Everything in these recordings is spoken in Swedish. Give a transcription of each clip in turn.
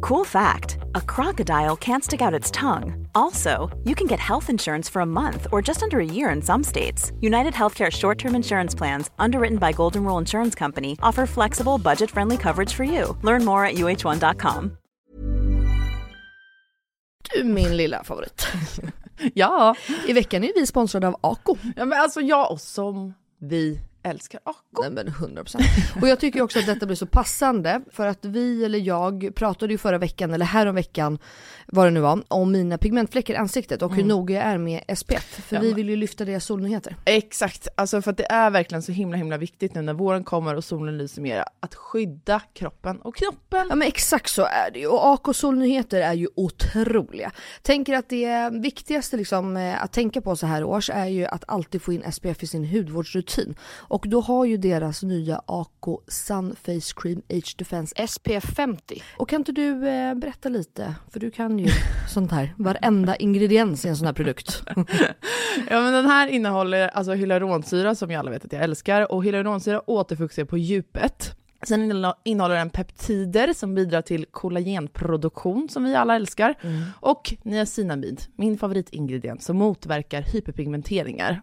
Cool fact a crocodile can't stick out its tongue. Also, you can get health insurance for a month or just under a year in some states. United Healthcare short term insurance plans, underwritten by Golden Rule Insurance Company, offer flexible, budget friendly coverage for you. Learn more at uh1.com. Du min lilla favorit. Ja. I veckan är vi sponsrade av Ako. ja, men alltså jag och som vi älskar Ako. Nej men 100%. Och jag tycker också att detta blir så passande för att vi eller jag pratade ju förra veckan eller häromveckan vad det nu var om mina pigmentfläckar i ansiktet och hur noga jag är med SPF. För Ja, vi vill ju lyfta deras solnyheter. Exakt, alltså för att det är verkligen så himla himla viktigt nu när våren kommer och solen lyser mer att skydda kroppen och knoppen. Ja men exakt så är det ju och AK solnyheter är ju otroliga. Tänker att det viktigaste liksom eh, att tänka på så här års är ju att alltid få in SPF i sin hudvårdsrutin. Och då har ju deras nya AK Sun Face Cream Age Defense SPF 50. Och kan inte du eh, berätta lite, för du kan ju sånt här, varenda ingrediens i en sån här produkt. Ja men den här innehåller alltså hyaluronsyra som jag alla vet att jag älskar och hyaluronsyra återfuktar på djupet. Sen innehå- innehåller den peptider som bidrar till kollagenproduktion som vi alla älskar. Och niacinamid, min favoritingrediens som motverkar hyperpigmenteringar.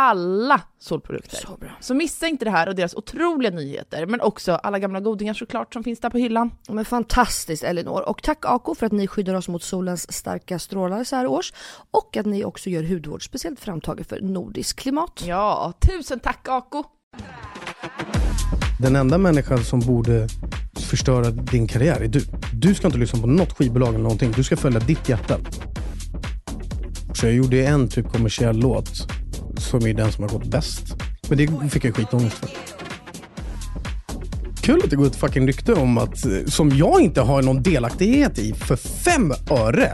Alla solprodukter. Så bra. Så missa inte det här och deras otroliga nyheter, men också alla gamla godingar såklart som finns där på hyllan. Men fantastiskt Elinor. Och tack Ako för att ni skyddar oss mot solens starka strålar så här års. Och att ni också gör hudvård speciellt framtaget för nordisk klimat. Ja, tusen tack Ako! Den enda människan som borde förstöra din karriär är du. Du ska inte lyssna på något skivbolag eller någonting. Du ska följa ditt hjärta. Så jag gjorde en typ kommersiell låt som är den som har gått bäst. Men det fick jag skitångest för. Kul att det går ett fucking rykte om att, eh, som jag inte har någon delaktighet i, för fem öre.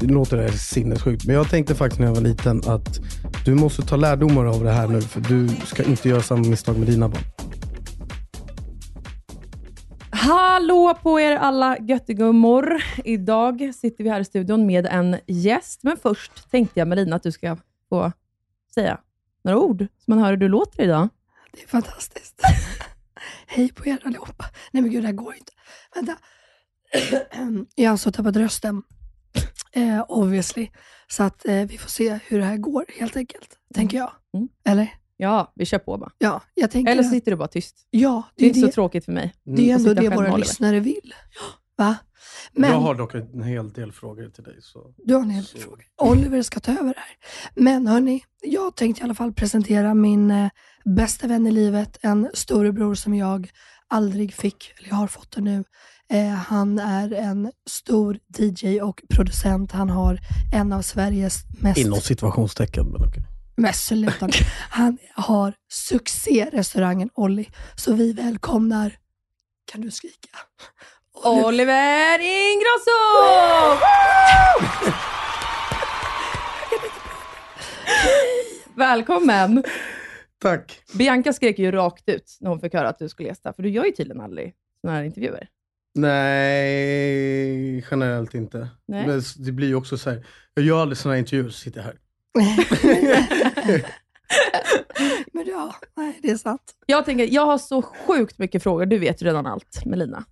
Det låter det sinnessjukt, men jag tänkte faktiskt när jag var liten att du måste ta lärdomar av det här nu, för du ska inte göra samma misstag med dina barn. Hallå på er alla göttegummor. Idag sitter vi här i studion med en gäst, men först tänkte jag Melina att du ska få säga några ord så man hör hur du låter idag. Det är fantastiskt. Hej på er allihopa. Nej men gud, det här går inte. Vänta. Jag har alltså tappat rösten. Eh, obviously. Så att eh, vi får se hur det här går helt enkelt. Tänker jag. Mm. Eller? Ja, vi kör på bara. Ja, jag tänker Eller så sitter du bara tyst. Ja, Det är det, så det, tråkigt för mig. det är ändå det våra lyssnare vill. Va? Men, Jag har dock en hel del frågor till dig. Så. Du har en hel del frågor. Oliver ska ta över det här. Men hörni, jag tänkte i alla fall presentera min eh, bästa vän i livet, en storebror som jag aldrig fick, eller jag har fått det nu. Eh, han är en stor DJ och producent. Han har en av Sveriges mest Inom situationstecken, men okej. Mest slutande. Han har succérestaurangen Olli. Så vi välkomnar, kan du skrika? Oliver Ingrosso! Välkommen! Tack. Bianca skrek ju rakt ut när hon fick höra att du skulle gästa, för du gör ju tydligen aldrig sådana här intervjuer. Nej, generellt inte. Nej. Men det blir ju också så här, jag gör aldrig sådana intervjuer så sitter jag här. Men ja, nej, det är sant. Jag tänker, jag har så sjukt mycket frågor. Du vet ju redan allt, Melina.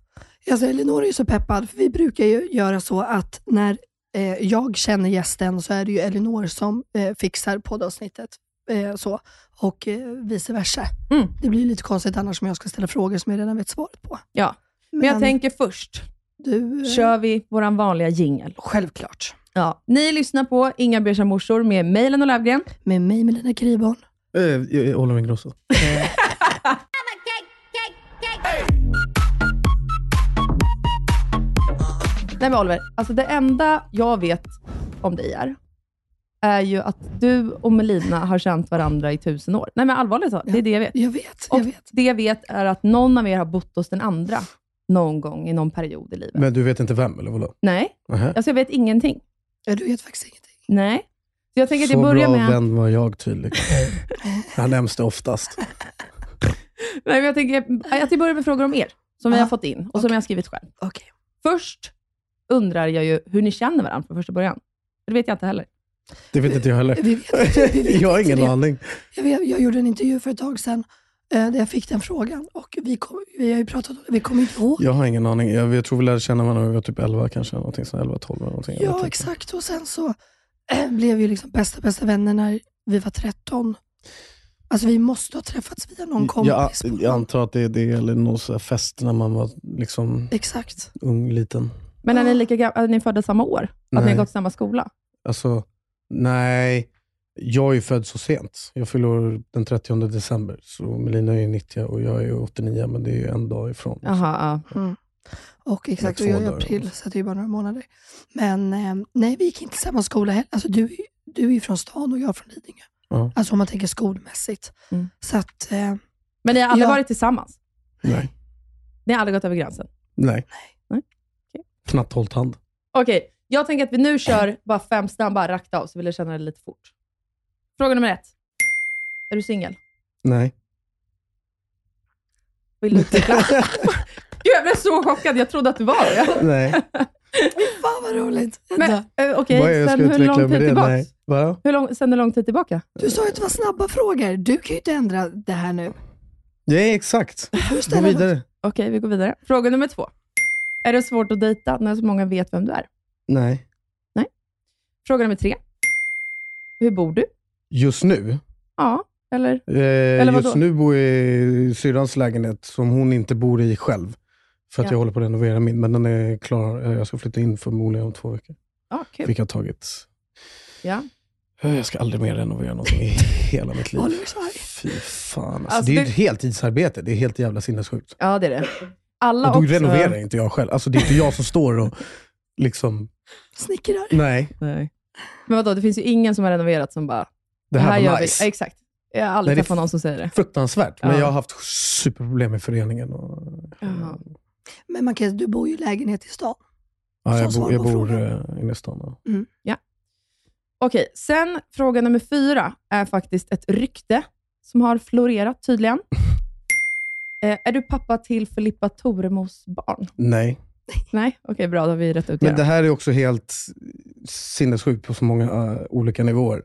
Alltså, Elinor är ju så peppad, för vi brukar ju göra så att när eh, jag känner gästen så är det ju Elinor som eh, fixar poddavsnittet. Eh, så, och eh, vice versa. Mm. Det blir lite konstigt annars om jag ska ställa frågor som jag redan vet svaret på. Ja. Men, jag tänker först, du, eh, kör vi vår vanliga jingel. Självklart. Ja. Ni lyssnar på Inga beiga morsor med Mejlen och Löfgren. Med mig, Melina Kriborn. Eh, jag- jag håller med Grosso. Nej men Oliver, alltså det enda jag vet om dig är, är ju att du och Melina har känt varandra i tusen år. Nej men allvarligt talat, det är det jag vet. Jag vet, Och jag vet. det jag vet är att någon av er har bott hos den andra någon gång i någon period i livet. Men du vet inte vem, eller vadå? Nej, Nähä. alltså jag vet ingenting. Ja, du vet faktiskt ingenting. Nej. Så jag tänker att Så jag börjar bra med... vän var jag tydligen. Han nämns det oftast. Nej, men jag tänker att jag börjar med frågor om er, som vi har fått in och som jag har skrivit själv. Okej. Först undrar jag ju hur ni känner varandra från första början. Det vet jag inte heller. Det vet inte jag heller. Vi vet inte, vi vet jag har ingen det. aning. Jag, vet, jag gjorde en intervju för ett tag sedan där jag fick den frågan och vi, kom, vi har ju pratat om det, vi kommer inte ihåg. Jag har ingen aning. Jag, jag tror vi lärde känna varandra när vi var typ 11 kanske. Någonting sånt, 11, 12 eller någonting. Jag Ja, inte. exakt. Och sen så eh, blev vi liksom bästa, bästa vänner när vi var 13. Alltså vi måste ha träffats via någon Jag, kompis. på jag antar att det är det, eller någon fest när man var liksom Exakt. ung, liten. Men är ni lika? Är ni födda samma år? Att ni har Nej. gått samma skola? Alltså, nej. Jag är född så sent. Jag fyller år den 30 december. Så Melina är 90 och jag är 89, men det är ju en dag ifrån. Jaha, ja. Mm. Och exakt, och jag är april, så det är bara några månader. Men eh, nej, vi gick inte i samma skola heller. Alltså, du, är ju- du är från stan och jag är från Lidingö. Ja. Alltså om man tänker skolmässigt. Mm. Så att, eh, Men ni har aldrig Ja. varit tillsammans? Nej. Ni har aldrig gått över gränsen? Nej. Nej. Okej. Knappt hållit hand. Okej, jag tänker att vi nu kör bara fem snabba rakt av, så vill jag känna det lite fort. Fråga nummer ett. Är du singel? Nej. Vill du utveckla? Gud, jag blev så chockad. Jag trodde att du var det. Nej. fan vad roligt. Men eh, okej, Vad är jag sen ska hur utveckla lång med tid det? tillbaka? Nej. Hur, lång, sen hur lång tid tillbaka? Du sa ju att det var snabba frågor. Du kan ju inte ändra det här nu. Ja, exakt. Du Gå ställer vidare. Okej, vi går vidare. Fråga nummer två. Är det svårt att dejta när så många vet vem du är? Nej. Fråga nummer tre. Hur bor du? Just nu? Ja, eller? Eh, vadå? just nu bor jag i syrrans lägenhet som hon inte bor i själv. För att Ja. jag håller på att renovera min, men den är klar. Eh, Jag ska flytta in förmodligen om två veckor. Ja, kul. Vilket har tagit... Ja. Eh, Jag ska aldrig mer renovera någonting i hela mitt liv. Fy fan. Alltså, Alltså, det är ju det- ett heltidsarbete. Det är helt jävla sinnessjukt. ja, det är det. Alla Och då också... renoverar inte jag själv. Alltså, det är inte jag som står och liksom... Snickrar. Nej, Nej. Men vadå, det finns ju ingen som har renoverat som bara, det här, gör var vi. nice. Ja, Exakt. Jag har aldrig Nej, det träffat någon som säger det. Fruktansvärt. Men Ja. jag har haft superproblem med föreningen. Och, Jaha. Men man kan, du bor ju i lägenhet i stan. ja, jag, svar jag bor frågan. eh, inne i stan. ja. Okej, sen fråga nummer fyra är faktiskt ett rykte som har florerat tydligen. Eh, är du pappa till Filippa Toremos barn? Nej. Nej? Okej, bra. Då har vi rätt ut det. Men det här är också helt sinnessjukt på så många eh, olika nivåer.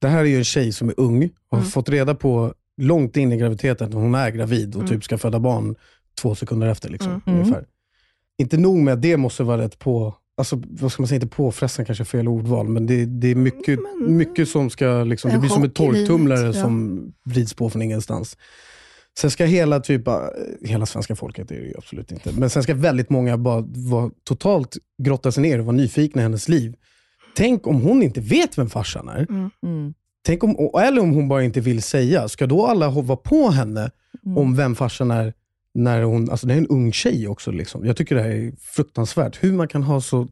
Det här är ju en tjej som är ung och har Mm. fått reda på långt in i graviditeten att hon är gravid och Mm. typ ska föda barn två sekunder efter. Liksom, Mm. ungefär. Inte nog med att det måste vara rätt på, alltså, vad ska man säga, inte påfrestande kanske är fel ordval, men det, det är mycket, Men- mycket som ska, liksom, det blir som en torktumlare ja. som vrids på från ingenstans. Sen ska hela, typ, eh, hela svenska folket, det är det ju absolut inte, men sen ska väldigt många bara vara totalt grotta sig ner och vara nyfikna i hennes liv. Tänk om hon inte vet vem farsan är. Mm. Tänk om, eller om hon bara inte vill säga. Ska då alla hoppa på henne Mm. om vem farsan är? När hon, alltså det är en ung tjej också. Liksom. Jag tycker det här är fruktansvärt. Hur man kan ha så,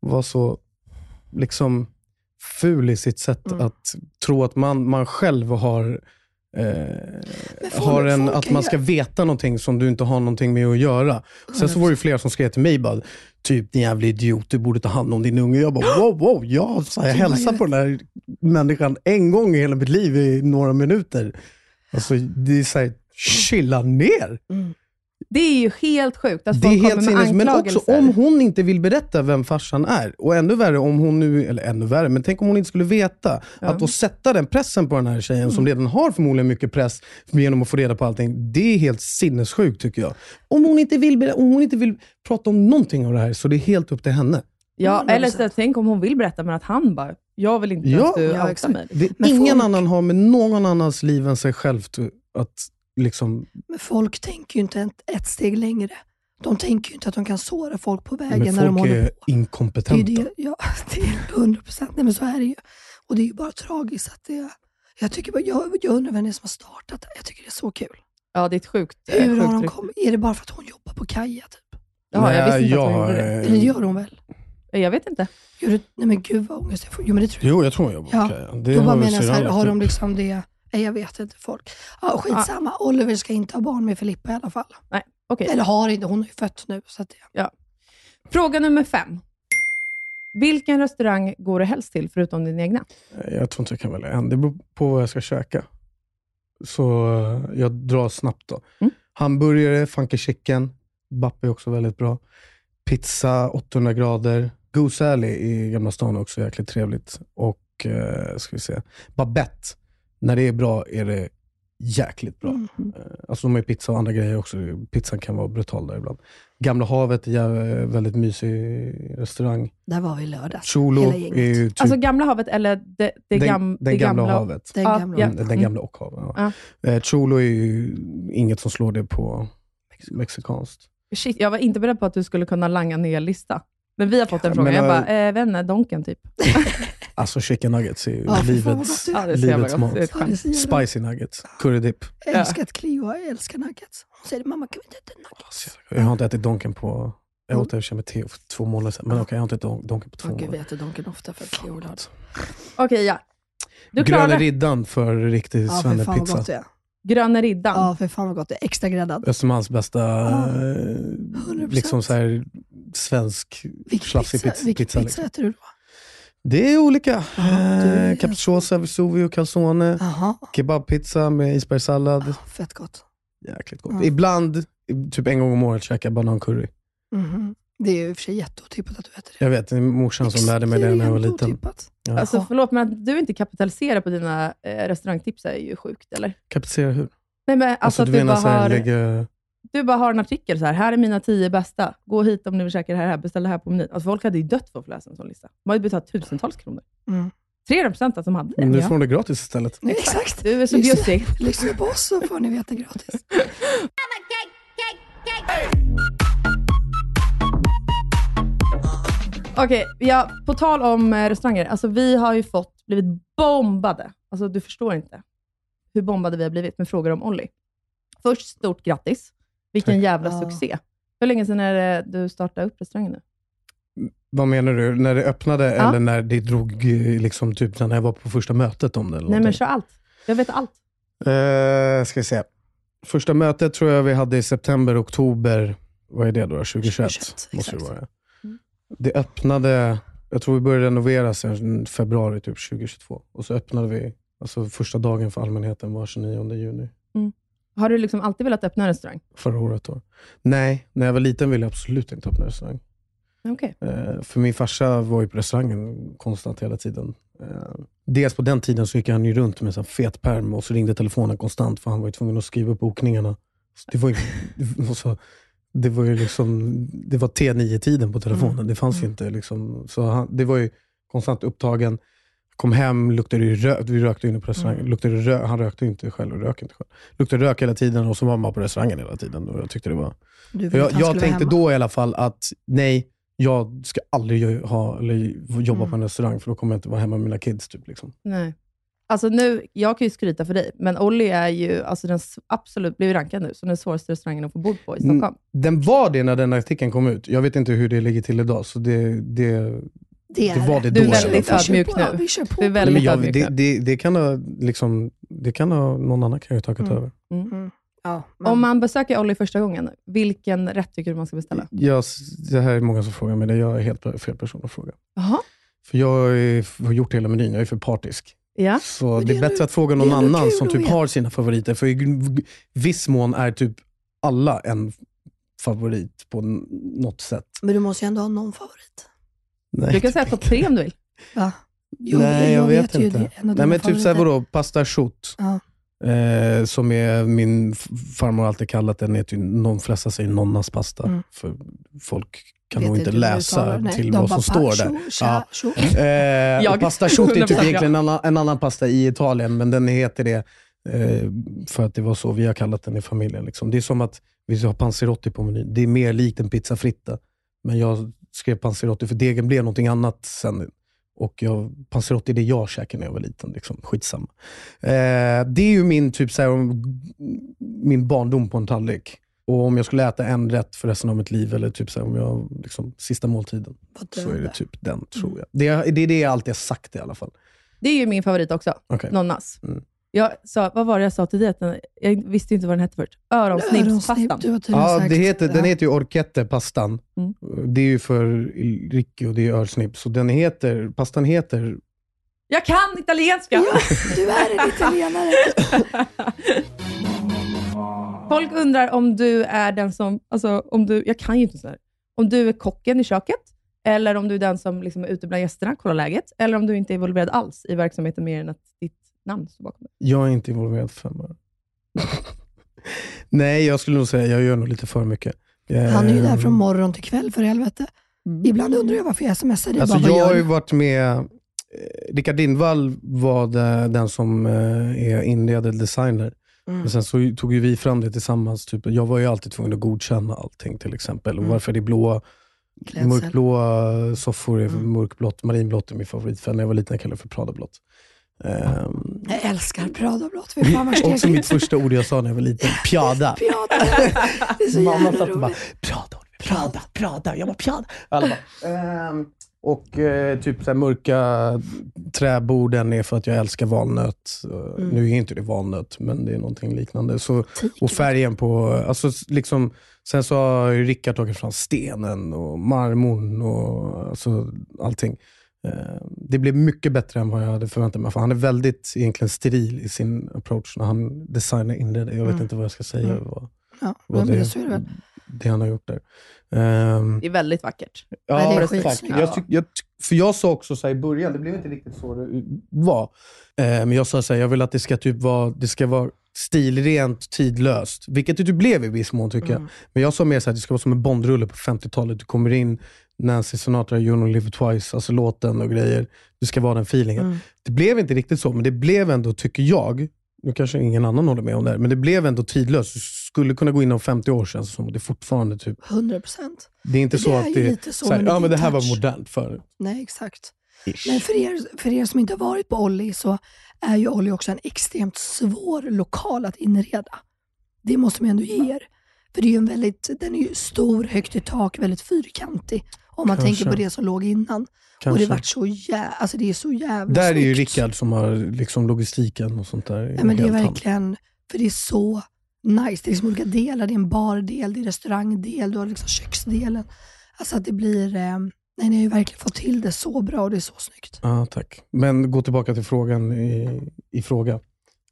vara så liksom, ful i sitt sätt Mm. att tro att man, man själv har, eh, har en, att man ska veta någonting som du inte har någonting med att göra. Sen så var det flera som skrev till mig bara, typ din jävla idiot, du borde ta hand om din unge. Jag bara, wow, wow, ja, så jag hälsar på den här människan en gång i hela mitt liv i några minuter. Alltså, det är såhär, chilla ner. Mm. Det är ju helt sjukt att Det folk kommer med sinnes, men också anklagelser. om hon inte vill berätta vem farsan är, och ännu värre om hon nu, eller ännu värre, men tänk om hon inte skulle veta, att då sätta den pressen på den här tjejen som redan har förmodligen mycket press genom att få reda på allting, det är helt sinnessjukt tycker jag. Om hon inte vill, om hon inte vill prata om någonting av det här, så det är helt upp till henne. Ja, 100%. eller så, tänk om hon vill berätta, men att han bara, jag vill inte Ja. att du Ja, outar mig. Ingen folk- annan har med någon annans liv än sig själv att liksom, Men folk tänker ju inte ett, ett steg längre. De tänker ju inte att de kan såra folk på vägen men när de folk håller är på. Det är ju inkompetenta. det, ja, det är 100 procent. Nej men så är det ju. Och det är ju bara tragiskt att det jag, tycker bara, jag, jag undrar vem det är som har startat det. Jag tycker det är så kul. Ja, det är ett sjukt, eh, Hur har sjukt de rykte. kommit? Är det bara för att hon jobbar på Kaja? Typ? Ja, jag visste inte jag att hon har, gjorde det. eh, Eller det gör hon väl? Jag vet inte. Gör det, nej men gud vad ångest jag får. Jo men det tror jag. Jo, jag tror hon jobbar på Ja, Kaja. Det Då bara har menar jag så här, har de liksom det? Nej jag vet inte folk. Ja, skitsamma, Oliver ska inte ha barn med Filippa i alla fall. Nej, okej. Eller har inte, hon har ju fött nu. Så att det, Fråga nummer fem. Vilken restaurang går du helst till, förutom din egna? Jag tror inte jag kan välja en. Det beror på vad jag ska käka. Så eh, jag drar snabbt då. Mm. Hamburgare, funky chicken. Bappe är också väldigt bra. Pizza, 800 grader. Goose Alley i Gamla stan är också jäkligt trevligt. Och, eh, ska vi se, Babette. När det är bra är det jäkligt bra. Mm. Eh, Alltså de har ju pizza och andra grejer också. Pizzan kan vara brutal där ibland. Gamla havet är väldigt mysig restaurang. Där var vi i lördags. Cholo hela gänget. typ Alltså Gamla havet eller det, det, den, gam, den det gamla, gamla havet. Den gamla. ja. Mm, Den gamla och havet. Ja. Ja. Eh, Cholo är ju inget som slår det på mexikanskt. Shit, jag var inte beredd på att du skulle kunna langa ner lista. Men vi har fått en Ja, fråga. men, Jag äh, bara, eh, vänner, Donken typ. Alltså chicken nuggets är ju Ja, livets, är. Ja, är livets mat. Är Ja, är Spicy nuggets, curry dip. Jag älskar att Cleo, jag älskar nuggets. Hon säger mamma kan vi inte äta nuggets? Jag har inte ätit Donken på... Jag åt sig med Theo för två månader sedan. Men okej, jag har inte ätit Don- Donken på två Åh gud, vi månader. äter Donken ofta för att Cleo vill ha det. Okej, ja. Du Gröna klarar Riddan för riktig Ja, svennepizza. är. Gröna Riddan. Ja, för fan vad gott det är. Extra gräddad. Östermalms bästa Ja, eh, 100%. liksom så här, svensk Vilken slafsig pizza, pizza. vilken pizza, pizza liksom. äter du då? Det är olika. Ja, du är- Eh, Capricciosa, Vesuvio, calzone, kebabpizza med isbergssallad. Ah, fett gott. Jäkligt gott. Ja. Ibland, typ en gång om året, käkar jag banancurry. Mhm. Det är ju i och för sig jätteotippat att du äter det. Jag vet, det är morsan som lärde mig det när jag var liten. Ja. Alltså förlåt, men att du inte kapitaliserar på dina eh, restaurangtips är ju sjukt, eller? Kapitalisera hur? Nej, men alltså, Alltså, att du du, menar bara så här, har, lägga... du bara har en artikel så här, här är mina tio bästa. Gå hit om ni vill käka det här, beställ det här på menyn. Alltså folk hade ju dött för att få läsa en sån lista. De hade betalat tusentals kronor. Mm. 300 procent att de hade det. Nu får hon det gratis istället. Nej, exakt. Du är så bjussig. Lyssna på oss så får ni veta gratis. Okej, ja, på tal om eh, restauranger. Alltså vi har ju fått, blivit bombade. Alltså du förstår inte hur bombade vi har blivit med frågor om Olli. Först, stort grattis. Vilken Tack. jävla Ja. succé. Hur länge sedan är det du startade upp restaurangen nu? Vad menar du? När det öppnade Ja. eller när det drog, eh, liksom, typ när jag var på första mötet om det? Eller Nej men kör allt. Jag vet allt. Eh, ska vi se. Första mötet tror jag vi hade i september, oktober. Vad är det då? 2021? 2021, måste det vara. Mm. Det öppnade, jag tror vi började renovera sen februari typ 2022. Och så öppnade vi, alltså första dagen för allmänheten var 29 juni Har du liksom alltid velat öppna en restaurang? förra året. Då. Nej, när jag var liten ville jag absolut inte öppna restaurang. Okej. Eh, för min farsa var ju på restaurangen konstant hela tiden. Eh, dels på den tiden så gick han ju runt med en fet pärm och så ringde telefonen konstant för han var ju tvungen att skriva upp bokningarna. Så det var ju, så, det var ju liksom, det var T9-tiden på telefonen. Mm. Det fanns ju Mm. inte. Liksom, så han, det var ju konstant upptagen. Kom hem, luktade rök. Vi rökte inne på restaurangen. Mm. Luktade rök, han rökte inte själv och rök inte själv. Luktade rök hela tiden och så var man på restaurangen hela tiden. Och jag tyckte det var Du jag jag tänkte då i alla fall att nej, jag ska aldrig ha, jobba Mm. på en restaurang för då kommer jag inte vara hemma med mina kids. Typ, liksom. Nej. Alltså nu, jag kan ju skryta för dig, men Olli är ju alltså den absolut, blev rankad nu som den svåraste restaurangen att få bord på i Mm. Stockholm. Den var det när den artikeln kom ut. Jag vet inte hur det ligger till idag. Så det, det, Det, det är var det Du är väldigt ödmjuk Vi kör på, nu. Vi kör på. Du är Nej, väldigt men jag, det, det, det, kan ha, liksom, det kan ha, någon annan kan ju ha tagit Mm. över. Mm. Ja, men, Om man besöker Olli första gången, vilken rätt tycker du man ska beställa? Jag, det här är många som frågar mig det. Jag är helt fel person att fråga. Jaha. För jag har gjort hela menyn. Jag är för partisk. Ja. Så det det är är bättre att fråga det någon annan som typ har sina favoriter. För i viss mån är typ alla en favorit på något sätt. Men du måste ju ändå ha någon favorit. Nej, Du kan säga topp tre om du vill. Va? Jo, Nej, jag, vet, ju inte. Nej, men typ såhär, vadå, pasta chout. Ja. Eh, som är min farmor alltid kallat den, heter ju, någon flesta säger nonnas pasta. Mm. För folk kan Vet nog inte läsa till de vad som står där. Ja. Eh, Jag- pasta chout är typ 100% egentligen en annan, en annan pasta i Italien, men den heter det eh, för att det var så vi har kallat den i familjen. Liksom. Det är som att vi har panzerotti på menyn. Det är mer likt en pizza fritta, men jag skrev panzerotti för degen blev någonting annat sen. Och jag, panzerotti är det jag käkade när jag var liten. Liksom. Skitsamma. Eh, det är ju min, typ, så här, min barndom på en tallrik. Och om jag skulle äta en rätt för resten av mitt liv, eller typ så här, om jag, liksom, sista måltiden, så är det typ den, tror jag. Det, är- det är det jag alltid har sagt i alla fall. Det är ju min favorit också. Okej. Nonnas. Mm. Jag sa, vad var det jag sa till dig? Att den- Jag visste inte vad den hette förut. Öronsnibbspastan. Ja, det heter, den heter ju orchette, pastan. Mm. Det är ju för Ricky och det är örsnibb. Så den heter, pastan heter... Jag kan italienska! Ja, du är en italienare. Folk undrar om du är den som, alltså om du, jag kan ju inte sådär. Om du är kocken i köket, eller om du är den som liksom är ute bland gästerna, kollar läget, eller om du inte är involverad alls i verksamheten mer än att ditt namn står bakom det. Jag är inte involverad för fem år. Nej, jag skulle nog säga jag gör nog lite för mycket. Han är ju där Eh, från morgon till kväll för helvete. Ibland undrar jag varför jag smsar dig. Alltså bara, vad jag gör har ju du? varit med, eh, Rickard Lindvall var det, den som eh, är inredare designer. Mm. Men sen så tog ju vi fram det tillsammans. Typ. Jag var ju alltid tvungen att godkänna allting till exempel. Och Mm. varför det blåa, Klädsel. mörkblåa soffor är Mm. mörkblått, marinblått är min favorit. För när jag var liten kallade jag för Pradablått. Um, Jag älskar Pradablått. Också mitt första ord jag sa när jag var liten. Piada. Det är så Mamma satt och bara. Prada, Prada, Prada. Jag bara, Prada. Alla bara, ehm, och eh, typ så mörka träborden är för att jag älskar valnöt. Eh, Mm. Nu är inte det valnöt, men det är någonting liknande. Så, och färgen på, alltså liksom, sen så har Rickard tagit fram stenen och marmorn och alltså, allting. Eh, Det blev mycket bättre än vad jag hade förväntat mig. För han är väldigt egentligen steril i sin approach när han designar inredning. Jag vet Mm. inte vad jag ska säga. Mm. Vad, Ja, vad men det, så är det väl. Det han har gjort där. Ehm, Det är väldigt vackert. Nej, det är skitsnyggt. Jag tyck, jag, för jag sa också så i början, det blev inte riktigt så det var. Eh, men jag sa så här, jag vill att det ska, typ vara, det ska vara stilrent, tidlöst. Vilket det typ blev i viss mån tycker jag. Mm. Men jag sa mer så här, det ska vara som en Bondrulle på 50-talet. Du kommer in, Nancy Sinatra, You Only Live Twice, alltså låten och grejer. Det ska vara den feelingen. Mm. Det blev inte riktigt så, men det blev ändå, tycker jag, nu kanske ingen annan håller med om det här, men det blev ändå tidlöst. Du skulle kunna gå in om 50 år känns det som. Det är fortfarande typ, 100 procent. det är inte Det så är att det lite så så här, ja men det här var touch. modernt förut. Nej, exakt. Ish. Men för er, för er som inte har varit på Olli så är ju Olli också en extremt svår lokal att inreda. Det måste man ändå ge er. För det är ju en väldigt, den är ju stor, högt i tak, väldigt fyrkantig. Om man Kanske. tänker på det som låg innan. Och Kanske. det vart så jävla, alltså det är så jävla Där är ju snyggt. Rickard som har liksom logistiken och sånt där. Ja, men det är verkligen, för det är så nice. Det är liksom olika delar. Det är en bardel, det är restaurangdel, du har liksom köksdelen. Alltså att det blir, eh, nej ni har ju verkligen fått till det så bra och det är så snyggt. Ja, tack. Men gå tillbaka till frågan i, i fråga.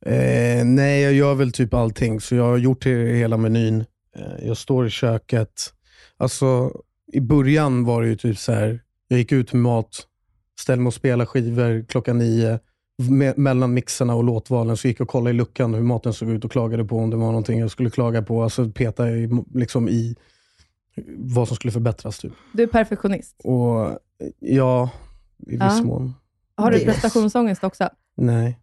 Eh, nej, jag gör väl typ allting. Så jag har gjort hela menyn. Eh, jag står i köket. Alltså, I början var det ju typ så här. jag gick ut med mat, ställde mig och spelade skivor klockan nio. Me- mellan mixerna och låtvalen så gick jag och kollade i luckan hur maten såg ut och klagade på om det var någonting jag skulle klaga på. Alltså peta i, liksom i vad som skulle förbättras. Typ. Du är perfektionist. Och ja, i viss Ja. mån. Har du är- prestationsångest också? Nej.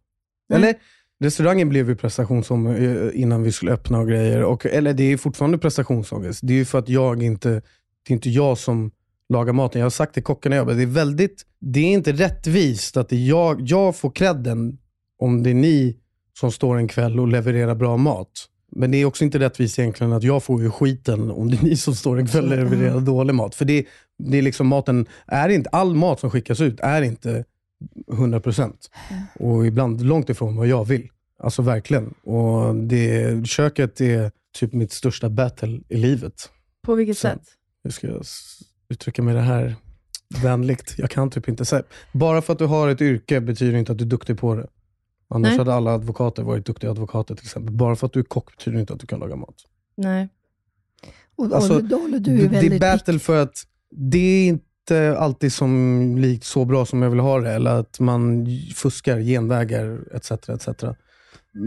Nej. Eller, restaurangen blev ju prestationsångest eh, innan vi skulle öppna och grejer. Och, eller det är fortfarande prestationsångest. Det är ju för att jag inte, det är inte jag som lagar maten. Jag har sagt till kockarna, jag det är väldigt, det är inte rättvist att jag, jag får credden om det är ni som står en kväll och levererar bra mat. Men det är också inte rättvist egentligen att jag får ju skiten om det är ni som står en kväll och levererar dålig mat. För det, det är liksom maten, är inte, all mat som skickas ut är inte 100%. Och ibland långt ifrån vad jag vill. Alltså verkligen. Och det, köket är typ mitt största battle i livet. På vilket Så- sätt? Hur ska jag uttrycka mig det här vänligt? Jag kan typ inte säga. Bara för att du har ett yrke betyder inte att du är duktig på det. Annars Nej. hade alla advokater varit duktiga advokater till exempel. Bara för att du är kock betyder inte att du kan laga mat. Nej. Och, Alltså, och då håller du det, är det är väldigt battle för att det är inte alltid som likt så bra som jag vill ha det, eller att man fuskar genvägar etc. etc.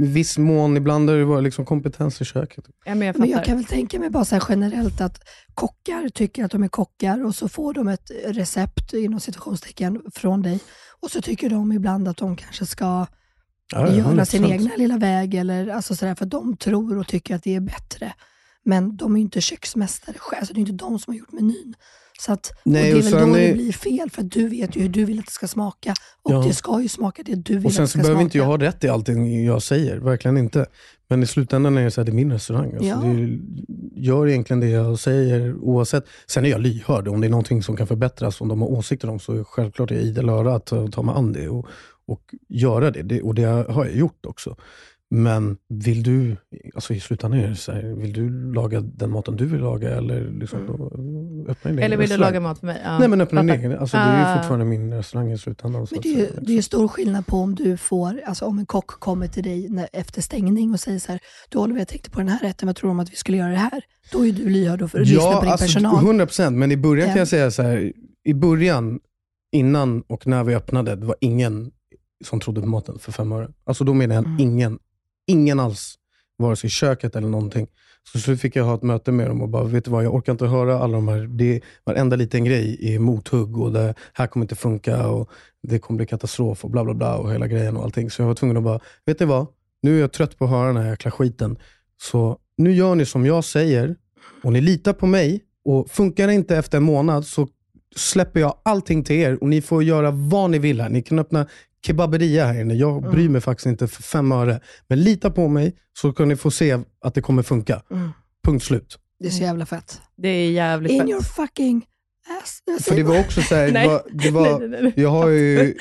I viss mån, ibland har det varit liksom kompetens i köket. Ja, men jag Men jag kan väl tänka mig bara så här generellt att kockar tycker att de är kockar och så får de ett recept inom situationstecken från dig och så tycker de ibland att de kanske ska Ja, göra sin 100%. egna lilla väg eller alltså sådär för de tror och tycker att det är bättre. Men de är ju inte köksmästare själv, så det är inte de som har gjort menyn. Så att, Nej, och det är väl sen då det är- blir fel, för du vet ju hur du vill att det ska smaka. Och Ja. det ska ju smaka det du vill Och sen att det så ska behöver smaka. inte jag ha rätt i allting jag säger, verkligen inte. Men i slutändan är det så här, det är min restaurang. Alltså, Ja. det är, gör egentligen det jag säger oavsett. Sen är jag lyhörd. Om det är någonting som kan förbättras, om de har åsikter om, så är självklart jag idel öra att ta, ta mig an det och, och göra det. det. Och det har jag gjort också. Men vill du, alltså i slutändan är det så här, vill du laga den maten du vill laga eller liksom, då, öppna din egen Eller vill du laga mat för mig? Ja. Nej men öppna din egen. Alltså, det är Ah. ju fortfarande min restaurang i slutändan. Så Men att det är, ju, det är ju stor skillnad på om du får, alltså om en kock kommer till dig när, efter stängning och säger så här, du Oliver jag tänkte på den här rätten, vad tror du om att vi skulle göra det här? Då är du lyhörd och lyssnar på din alltså, personal. 100 procent. Men i början kan Ja. jag säga så här. I början, innan och när vi öppnade, det var ingen som trodde på maten för fem öre. Alltså då menar jag Mm. ingen. Ingen alls. Vare sig i köket eller någonting. Så, slut fick jag ha ett möte med dem och bara, vet du vad, jag orkar inte höra alla de här, det, varenda liten grej är mothugg och det här kommer inte funka och det kommer bli katastrof och bla bla bla och hela grejen och allting. Så jag var tvungen att bara, vet du vad? Nu är jag trött på att höra den här jäkla skiten. Så nu gör ni som jag säger och ni litar på mig och funkar det inte efter en månad så släpper jag allting till er och ni får göra vad ni vill här. Ni kan öppna kebaberia här inne. Jag bryr mig faktiskt inte för fem öre. Men lita på mig så kan ni få se att det kommer funka. Mm. Punkt slut. Det är så jävla fett. Det är jävligt In fett. your fucking ass. Jag För det var också så här, det var, det var, Nej, nej, nej. jag har ju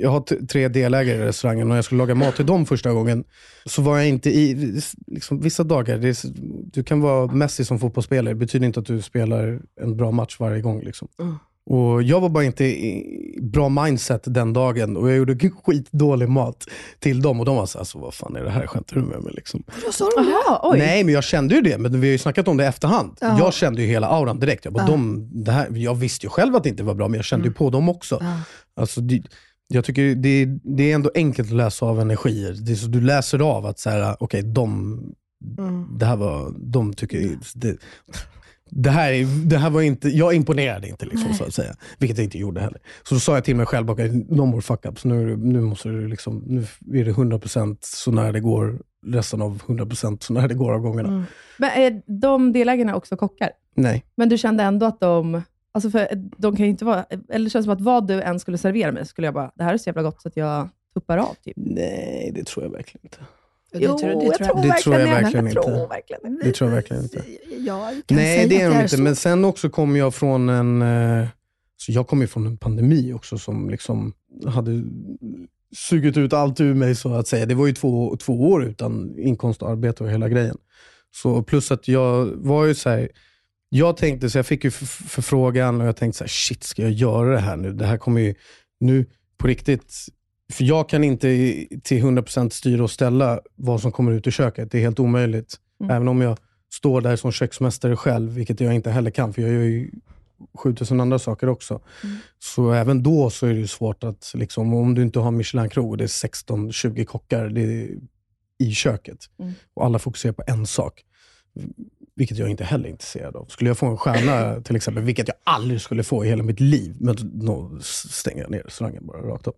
jag har tre delägare i restaurangen och när jag skulle laga mat till dem första gången så var jag inte i, liksom, vissa dagar, det är, du kan vara Messi som fotbollsspelare, det betyder inte att du spelar en bra match varje gång. Liksom. Mm. Och Jag var bara inte i bra mindset den dagen och jag gjorde skitdålig mat till dem och de var så här, alltså, vad fan är det här, skämtar du med mig? Liksom. Då sa de det. Jaha, oj. Nej, men jag kände ju det. Men vi har ju snackat om det i efterhand. Ja. Jag kände ju hela auran direkt. Jag, bara, de, det här, jag visste ju själv att det inte var bra, men jag kände ju på dem också. Alltså, det, jag tycker det, det är ändå enkelt att läsa av energier. Det är så, du läser av att så här, okej, de, Mm. det här var, de tycker... Det, det här, är- det här var inte, jag imponerade inte liksom, så att säga. Vilket jag inte gjorde heller. Så då sa jag till mig själv, okay, no more fuck ups. Nu, nu, måste du liksom, nu är det 100% så när det går, resten av 100% så när det går av gångerna. Mm. Men är de delägarna också kockar? Nej. Men du kände ändå att de... Alltså för de kan inte vara... Eller det känns som att vad du än skulle servera mig, skulle jag bara, det här är så jävla gott så att jag tuppar av. Typ. Nej, det tror jag verkligen inte. Det tror, det tror jag. Det tror jag verkligen inte. Det tror jag verkligen inte. Nej, det är de inte. så. Men sen också kom jag från en... Eh, så jag kom ju från en pandemi också som liksom hade sugit ut allt ur mig så att säga. Det var ju två, två år utan inkomst och arbete och hela grejen. Så plus att jag var ju så här, jag tänkte, så jag fick ju förfrågan och jag tänkte så här, shit ska jag göra det här nu? Det här kommer ju, nu på riktigt, för jag kan inte i- till 100% styra och ställa vad som kommer ut ur köket. Det är helt omöjligt. Mm. Även om jag står där som köksmästare själv, vilket jag inte heller kan, för jag gör ju 7000 andra saker också. Så även då så är det svårt att, liksom, om du inte har Michelin-krog och det är 16-20 kockar det i köket Mm. och alla fokuserar på en sak, vilket jag inte heller är intresserad av. Skulle jag få en stjärna till exempel, vilket jag aldrig skulle få i hela mitt liv, men då stänger jag ner restaurangen bara rakt av.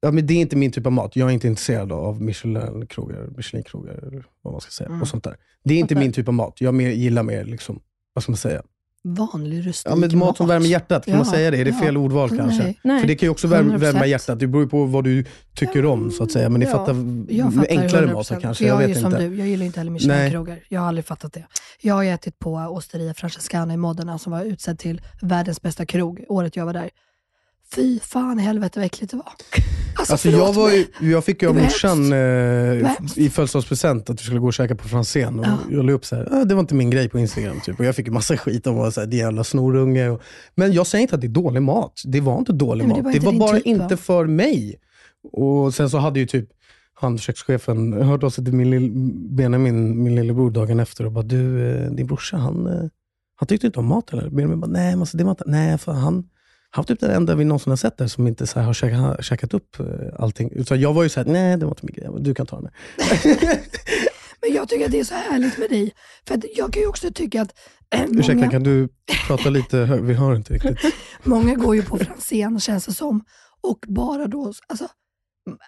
Ja, men det är inte min typ av mat. Jag är inte intresserad av Michelin-krogar, Michelin-krogar, eller vad man ska säga. Mm. Och sånt där. Det är inte Fattar. min typ av mat. Jag mer, gillar mer, liksom, vad ska man säga? Vanlig rustik Ja, men mat som värmer hjärtat, kan man Ja, säga det? Är det ja. fel ordval kanske? Nej. Nej. För det kan ju också värma, 100%. värma hjärtat. Det beror ju på vad du tycker om, så att säga. Men ni Ja, fattar, Jag fattar enklare 100%. mat kanske. Jag, Jag är vet ju som inte. du, jag gillar inte heller Michelin-krogar. Jag har aldrig fattat det. Jag har ätit på Osteria Francescana i Modena som var utsedd till världens bästa krog året jag var där. Fy fan i helvete vad äckligt det var. Alltså, Alltså jag, var ju, jag fick ju av morsan eh, i födelsedagspresent att vi skulle gå och käka på Franzén. Och Ja. Jag la upp så här, ah, det var inte min grej på Instagram. Typ. Och jag fick ju massa skit om att det jävla snorunge. Och, men jag säger inte att det är dålig mat. Det var inte dålig Nej, men det mat. var Det var bara typ, inte för mig. Och Sen så hade ju typ han kökschefen hörde av sig till min lill, Benjamin, min lillebror, dagen efter och bara, du, eh, din brorsa, han, eh, han tyckte inte om mat eller? Benjamin bara, nej, alltså, det var inte, nej för han, han var typ den enda vi någonsin har sett där som inte så har käkat, käkat upp eh, allting. Så jag var ju såhär, nej det var inte min grej, du kan ta den. här." Men jag tycker att det är så härligt med dig. För jag kan ju också tycka att eh, Ursäkta, många, kan du prata lite högre? Vi hör inte riktigt. många går ju på Franzén känns det som. Och bara då, alltså,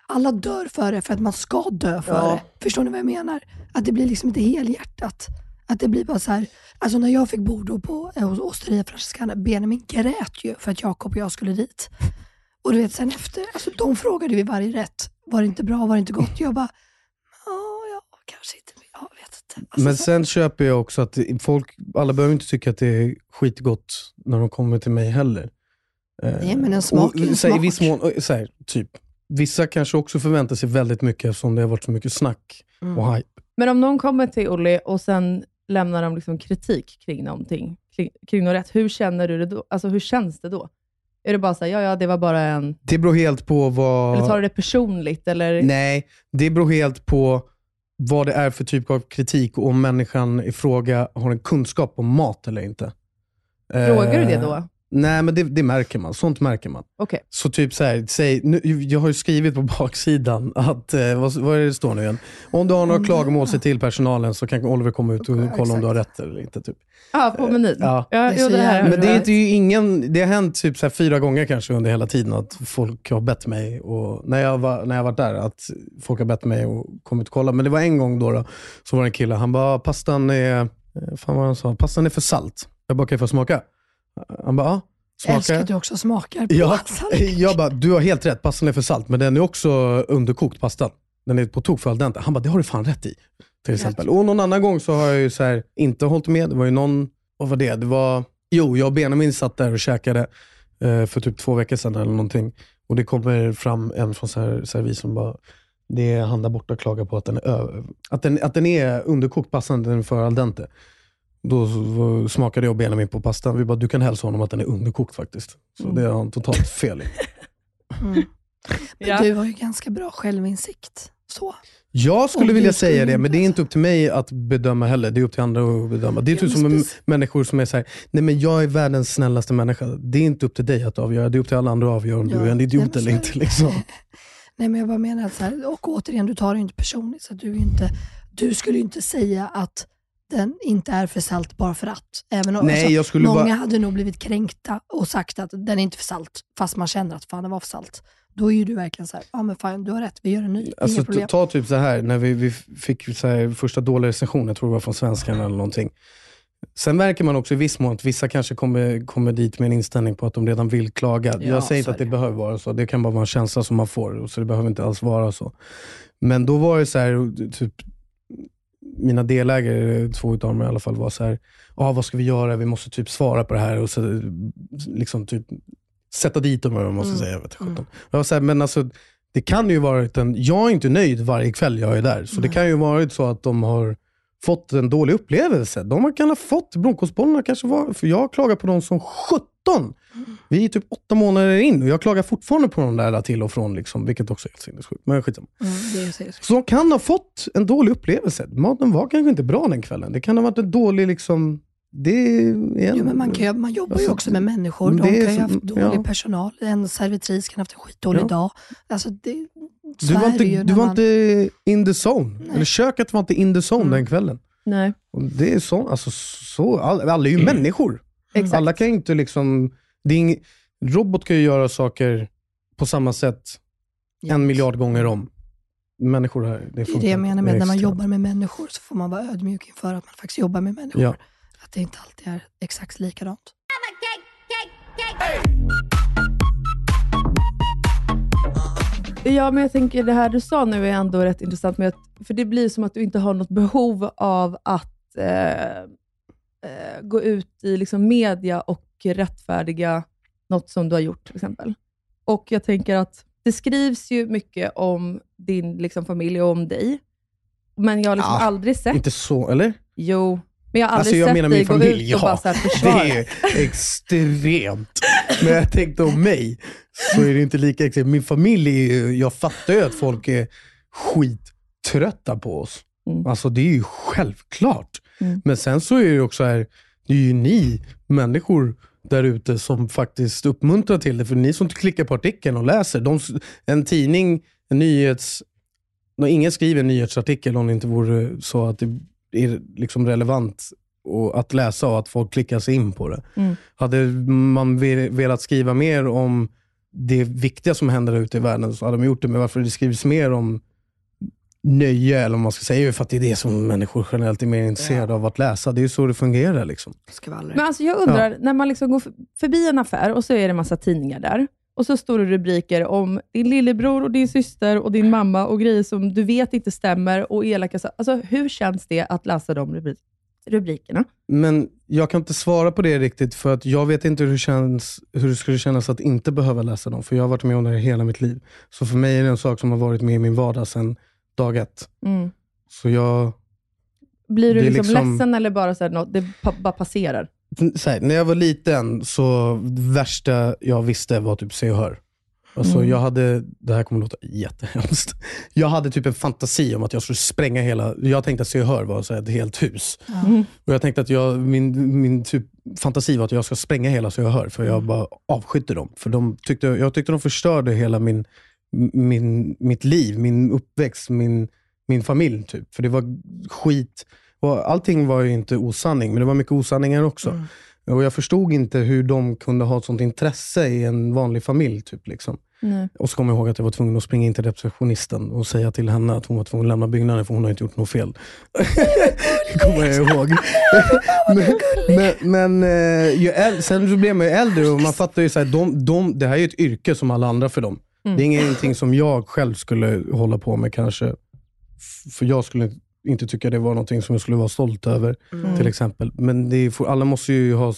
alla dör för det för att man ska dö för Ja. det. Förstår ni vad jag menar? Att det blir liksom inte helhjärtat. Att det blir bara så här, alltså när jag fick bo då på eh, hos Osteria Franciscana, Benjamin grät ju för att Jakob och jag skulle dit. Och du vet sen efter, alltså de frågade vid varje rätt, var det inte bra, var det inte gott? Jag bara, ja, ja, kanske inte, jag vet inte. Alltså, Men så- sen köper jag också att folk, alla behöver inte tycka att det är skitgott när de kommer till mig heller. Eh, Nej, men en smak och är en så här, I smak. viss mån, eh, så här, typ. Vissa kanske också förväntar sig väldigt mycket eftersom det har varit så mycket snack Mm. och hype. Men om någon kommer till Olli och sen lämnar de liksom kritik kring någonting, kring, kring något rätt, hur känner du det då? Alltså hur känns det då? Är det bara så här, ja ja, det var bara en... Det beror helt på vad... Eller tar du det personligt? Eller? Nej, det beror helt på vad det är för typ av kritik och om människan i fråga har en kunskap om mat eller inte. Frågar du det Eh, då? Nej, men det, det märker man. Sånt märker man. Okej. Så typ så här, säg, nu, jag har ju skrivit på baksidan att, eh, vad, vad är det det står nu igen? Om du har några klagomål, se till personalen så kan Oliver komma ut och Ja, kolla om du har exakt. rätt eller inte. Typ. Ja, på menyn. Ja. Ja, Det är jo, det här Men det är ju ingen, det har hänt typ så här fyra gånger kanske under hela tiden att folk har bett mig, och, när, jag var, när jag varit där, att folk har bett mig och kommit och kolla. Men det var en gång då, då så var det en kille, han bara, pastan är, eh, fan vad han sa, pastan är för salt. Jag bara, kan jag få smaka? Han bara, ja. jag älskar att du också smakar på Ja, jag bara, du har helt rätt, pastan är för salt, men den är också underkokt pastan. Den är på tok för al dente. Han bara, det har du fan rätt i. Till exempel. Och någon annan gång så har jag ju så här, inte hållit med. Det var ju någon, vad var det? Det var, jo, jag och Benjamin satt där och käkade eh, för typ två veckor sedan eller någonting. Och det kommer fram en från så här, servis som bara, det är han där borta klagar på att den är, att den, att den är underkokt pastan, den är för al dente. Då smakade jag och Benjamin på pastan. Vi bara, du kan hälsa honom att den är underkokt faktiskt. Så det har han totalt fel i. Mm. Men Ja. du har ju ganska bra självinsikt. Så. Jag skulle vilja säga det, men det är inte- upp till mig att bedöma heller. Det är upp till andra att bedöma. Det är typ som människor som är så här, nej men jag är världens snällaste människa. Det är inte upp till dig att avgöra, det är upp till alla andra att avgöra om Ja, du är en nej, idiot så eller inte. Liksom. Nej men jag bara menar att så här, och återigen, du tar det inte personligt. Så du, är inte, du skulle ju inte säga att den inte är för salt bara för att. Även om, Nej, alltså, många bara- hade nog blivit kränkta och sagt att den är inte för salt, fast man känner att fan den var för salt. Då är ju du verkligen så här, ja men fan du har rätt, vi gör en ny, Alltså, problem. ta typ så här när vi, vi fick så här första dåliga recensionen, jag tror det var från svenskan eller någonting. Sen märker man också i viss mån att vissa kanske kommer, kommer dit med en inställning på att de redan vill klaga. Ja, jag säger inte att det det. behöver vara så, det kan bara vara en känsla som man får, så det behöver inte alls vara så. Men då var det så här, typ, mina delägare, två utav dem i alla fall, var så här, ah, vad ska vi göra? Vi måste typ svara på det här och så, liksom typ sätta dit dem, vad man ska Mm. säga. Jag vet, inte. Jag var så här, men alltså, det kan ju varit en, jag är inte nöjd varje kväll jag är där, så det Nej. kan ju varit så att de har fått en dålig upplevelse. De kan ha fått, bronkosbollarna kanske var, för jag klagar på dem som 17. Vi är typ åtta månader in och jag klagar fortfarande på dem där till och från, liksom, vilket också är helt sinnessjukt. Men skitsamma. Mm, det så. De kan ha fått en dålig upplevelse. Maten var kanske inte bra den kvällen. Det kan ha varit en dålig, liksom, det är en, Ja, men man, kan, ju- man jobbar ju Alltså, också med människor. De kan ju ha haft dålig ja. personal. En servitris kan ha haft en skitdålig Ja. dag. Alltså det, Du var, inte, ju du var man- inte in the zone. Nej. Eller köket var inte in the zone Mm. den kvällen. Nej, Och det är så, alltså, så, alla, alla är ju människor. Exakt. Alla kan ju inte liksom... Det är ing, robot kan ju göra saker på samma sätt Ja. en miljard gånger om. Människor här, det Det är det jag menar med när man jobbar med människor så får man vara ödmjuk inför att man faktiskt jobbar med människor. Ja. Att det inte alltid är exakt likadant. Ja, men jag tänker det här du sa nu är ändå rätt intressant, med att, för det blir som att du inte har något behov av att eh, eh, gå ut i liksom media och rättfärdiga något som du har gjort till exempel. Och jag tänker att det skrivs ju mycket om din liksom, familj och om dig, men jag har liksom Ja, aldrig sett... Inte så, eller? Jo, men jag har Alltså aldrig jag sett dig min gå familj, ut och bara ja. så här försvara. Det är extremt. Men jag tänkte om mig, så är det inte lika extremt. Min familj, är ju- jag fattar ju att folk är skittrötta på oss. Mm. Alltså det är ju självklart. Mm. Men sen så är det också här, det är ju ni människor där ute som faktiskt uppmuntrar till det. För ni som klickar på artikeln och läser. De, en tidning, en nyhets... Ingen skriver en nyhetsartikel om det inte vore så att det är liksom relevant och att läsa och att folk klickar sig in på det. Mm. Hade man ve- velat skriva mer om det viktiga som händer ute i världen så hade de gjort det. Men varför det skrivs mer om nöje, eller vad man ska säga, för att det är det som människor generellt är mer intresserade av att läsa. Det är ju så det fungerar. Liksom. Men alltså jag undrar, när man liksom går förbi en affär och så är det en massa tidningar där. Och så står det rubriker om din lillebror och din syster och din mamma och grejer som du vet inte stämmer och elaka Alltså hur känns det att läsa de rubri- rubrikerna? Men jag kan inte svara på det riktigt, för att jag vet inte hur det, känns, hur det skulle kännas att inte behöva läsa dem. För jag har varit med om det hela mitt liv. Så för mig är det en sak som har varit med i min vardag sedan dag ett. Mm. Så jag, Blir du Det är liksom, liksom- ledsen eller bara så här, något, det pa- bara passerar? så här, när jag var liten, så det värsta jag visste var typ se och hör. Alltså, Mm. jag hade, det här kommer låta jättehemskt. Jag hade typ en fantasi om att jag skulle spränga hela, jag tänkte att se och hör var så här, ett helt hus. Mm. Och jag tänkte att jag, min, min typ fantasi var att jag ska spränga hela så jag hör, för Mm. jag bara avskydde dem. För de tyckte, jag tyckte de förstörde hela min, min, mitt liv, min uppväxt, min, min familj. Typ. För det var skit. Och allting var ju inte osanning, men det var mycket osanningar också. Mm. Och Jag förstod inte hur de kunde ha ett sånt intresse i en vanlig familj. Typ, liksom. Nej. Och så kom jag ihåg att jag var tvungen att springa in till receptionisten och säga till henne att hon var tvungen att lämna byggnaden för hon har inte gjort något fel. det kommer jag ihåg. men men, men eh, ju äl- sen så blev man ju äldre och man fattar ju här, de, de, det här är ett yrke som alla andra för dem. Mm. Det är ingenting som jag själv skulle hålla på med kanske. För jag skulle inte tycka det var någonting som jag skulle vara stolt över. Mm. till exempel. Men det är, alla måste ju ha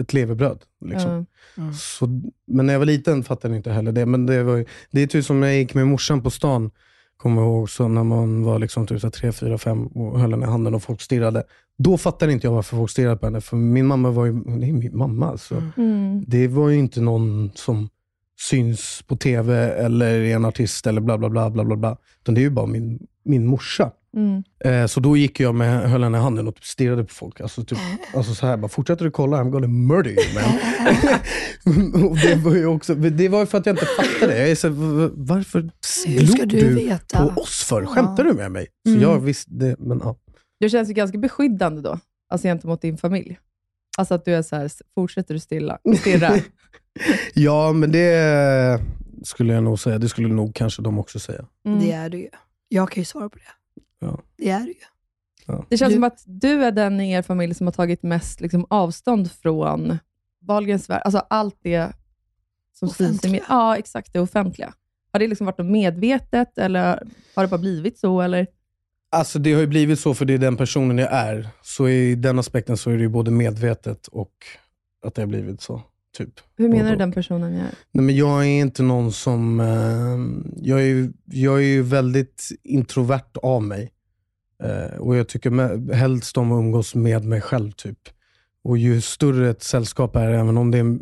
ett levebröd. Liksom. Ja. Så, men när jag var liten fattade jag inte heller det. Men det, var, ju- det är typ som när jag gick med morsan på stan, kommer jag ihåg, så när man var liksom typ så tre, fyra, fem och höll henne i handen och folk stirrade. Då fattade inte jag varför folk stirrade på henne. För min mamma var ju, det är min mamma alltså. Mm. Det var ju inte någon som syns på TV eller är en artist eller bla bla bla. bla, bla, bla. Utan det är ju bara min, min morsa. Mm. Eh, så då gick jag med, höll henne i handen och typ stirrade på folk. Alltså, typ, alltså så här, bara, fortsätter du kolla, I'm gonna murder you man. det var ju också, det var för att jag inte fattade. Jag är så, varför glor du du veta? på oss för? Skämtar du med mig? Så Mm. jag visste men ja. Du känns ju ganska beskyddande då, alltså gentemot din familj. Alltså att du är så här, fortsätter du stilla, stirra? Ja, men det skulle jag nog säga. Det skulle nog kanske de också säga. Mm. Det är du ju. Jag kan ju svara på det. Ja. Det är du ju. Det känns Du- som att du är den i er familj som har tagit mest liksom, avstånd från Wahlgrens värld, alltså allt det som syns i Ja, exakt. Det offentliga. Har det liksom varit något medvetet eller har det bara blivit så? Eller? Alltså det har ju blivit så för det är den personen jag är. Så i den aspekten så är det ju både medvetet och att det har blivit så. Typ. Hur menar du den personen jag är? Nej, men jag är inte någon som... Eh, jag, är, jag är ju väldigt introvert av mig. Eh, och Jag tycker med, helst om att umgås med mig själv. typ. Och Ju större ett sällskap är, även om det är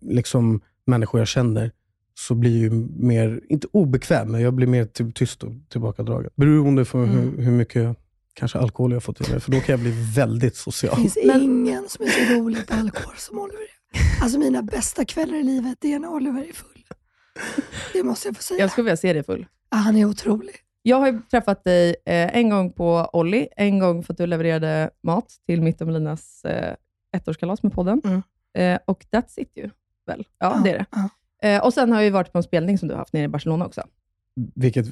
liksom människor jag känner, så blir jag ju mer, inte obekväm, men jag blir mer typ tyst och tillbakadragen. Beroende på Mm. hur, hur mycket kanske alkohol jag har fått i mig, för då kan jag bli väldigt social. Det finns ingen som är så rolig på alkohol som Oliver är. Alltså mina bästa kvällar i livet, det är när Oliver är full. Det måste jag få säga. Jag skulle vilja se dig full. Ah, Han är otrolig. Jag har ju träffat dig eh, en gång på Olli, en gång för att du levererade mat till mitt och Melinas eh, ettårskalas med podden. Mm. Eh, och that's it ju, väl? Ja, det är det. Ja. Eh, och sen har ju varit på en spelning som du har haft nere i Barcelona också. Vilket,